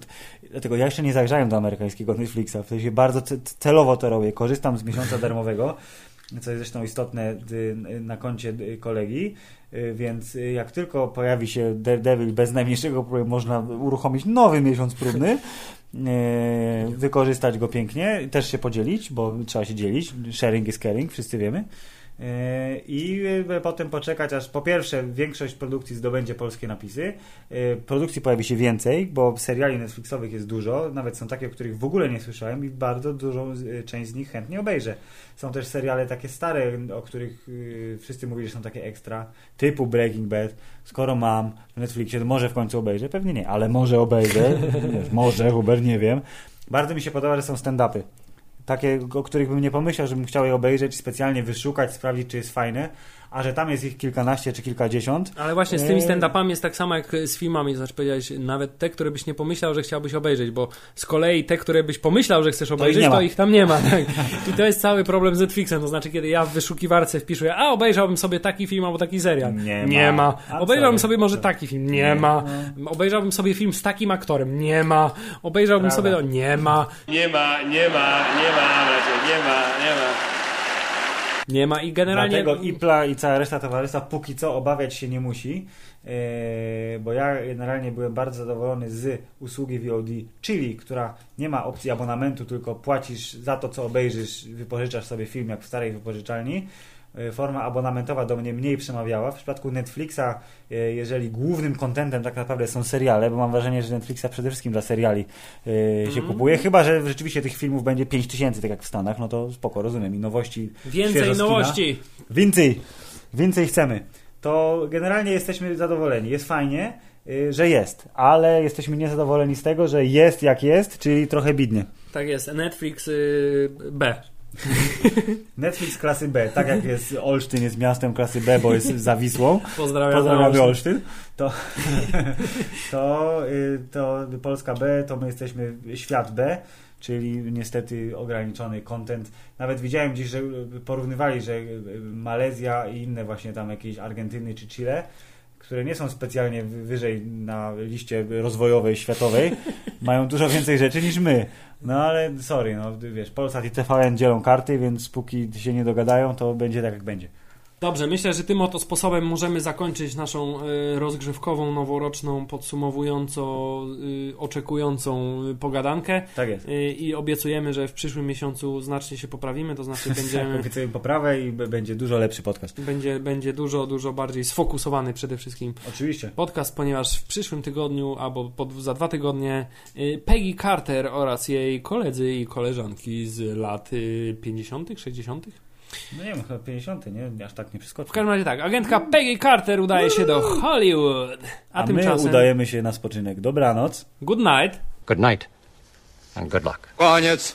dlatego ja jeszcze nie zagrzałem do amerykańskiego Netflixa, w sensie bardzo ce- celowo to robię, korzystam z miesiąca darmowego, co jest zresztą istotne y, na koncie y, kolegi, y, więc y, jak tylko pojawi się Daredevil bez najmniejszego problemu można uruchomić nowy miesiąc próbny, [LAUGHS] y, wykorzystać go pięknie, też się podzielić, bo trzeba się dzielić, sharing is caring, wszyscy wiemy. E, i e, potem poczekać, aż po pierwsze większość produkcji zdobędzie polskie napisy. E, produkcji pojawi się więcej, bo seriali Netflixowych jest dużo, nawet są takie, o których w ogóle nie słyszałem i bardzo dużą część z nich chętnie obejrzę. Są też seriale takie stare, o których wszyscy mówili, że są takie ekstra, typu Breaking Bad. Skoro mam w Netflixie, to może w końcu obejrzę? Pewnie nie, ale może obejrzę. [LAUGHS] może, Hubert, nie wiem. Bardzo mi się podoba, że są stand-upy takie, o których bym nie pomyślał, żebym chciał je obejrzeć, specjalnie wyszukać, sprawdzić, czy jest fajne a że tam jest ich kilkanaście czy kilkadziesiąt. Ale właśnie z tymi e, stand-upami jest tak samo jak z filmami, znaczy powiedziałeś, nawet te, które byś nie pomyślał, że chciałbyś obejrzeć, bo z kolei te, które byś pomyślał, że chcesz obejrzeć, to, to ich tam nie ma. Tak? I to jest cały problem z Netflixem, to znaczy kiedy ja w wyszukiwarce wpiszę, a obejrzałbym sobie taki film albo taki serial. Nie, nie ma. ma. Obejrzałbym sobie może taki film. Nie, nie ma. No. Obejrzałbym sobie film z takim aktorem. Nie ma. Obejrzałbym Prawa. sobie to. Nie ma. Nie ma, nie ma, nie ma, nie ma, nie ma. Nie ma i generalnie... Dlatego Ipla i cała reszta towarzystwa póki co obawiać się nie musi, e, bo ja generalnie byłem bardzo zadowolony z usługi VOD, czyli która nie ma opcji abonamentu, tylko płacisz za to, co obejrzysz, wypożyczasz sobie film jak w starej wypożyczalni forma abonamentowa do mnie mniej przemawiała. W przypadku Netflixa, e, jeżeli głównym kontentem tak naprawdę są seriale, bo mam wrażenie, że Netflixa przede wszystkim dla seriali e, się mm. kupuje, chyba, że rzeczywiście tych filmów będzie 5000, tak jak w Stanach, no to spoko, rozumiem. I nowości. Więcej nowości! Więcej! Więcej chcemy. To generalnie jesteśmy zadowoleni. Jest fajnie, że jest, ale jesteśmy niezadowoleni z tego, że jest jak jest, czyli trochę bidnie. Tak jest. Netflix y, B. [LAUGHS] Netflix klasy B, tak jak jest Olsztyn jest miastem klasy B, bo jest za Wisłą. Pozdrawiam Pozdrawiamy Olsztyn. To, [LAUGHS] to, y, to Polska B, to my jesteśmy świat B, czyli niestety ograniczony content. Nawet widziałem gdzieś, że porównywali, że Malezja i inne właśnie tam jakieś Argentyny czy Chile które nie są specjalnie wyżej na liście rozwojowej, światowej, [LAUGHS] mają dużo więcej rzeczy niż my. No ale sorry, no wiesz, Polsat i TVN dzielą karty, więc póki się nie dogadają, to będzie tak jak będzie. Dobrze, myślę, że tym oto sposobem możemy zakończyć naszą y, rozgrzewkową, noworoczną, podsumowująco, y, oczekującą pogadankę. Tak jest. Y, I obiecujemy, że w przyszłym miesiącu znacznie się poprawimy, to znaczy [LAUGHS] będziemy... Obiecujemy poprawę i będzie dużo lepszy podcast. Będzie, będzie dużo, dużo bardziej sfokusowany przede wszystkim. Oczywiście. Podcast, ponieważ w przyszłym tygodniu albo pod, za dwa tygodnie Peggy Carter oraz jej koledzy i koleżanki z lat 50., 60., no nie wiem, chyba 50, nie? Aż tak nie przeskoczył. W każdym razie tak, agentka Peggy Carter udaje się do Hollywood. A, a tymczasem... my udajemy się na spoczynek. Dobranoc. Good night. Good night. And good luck. Koniec.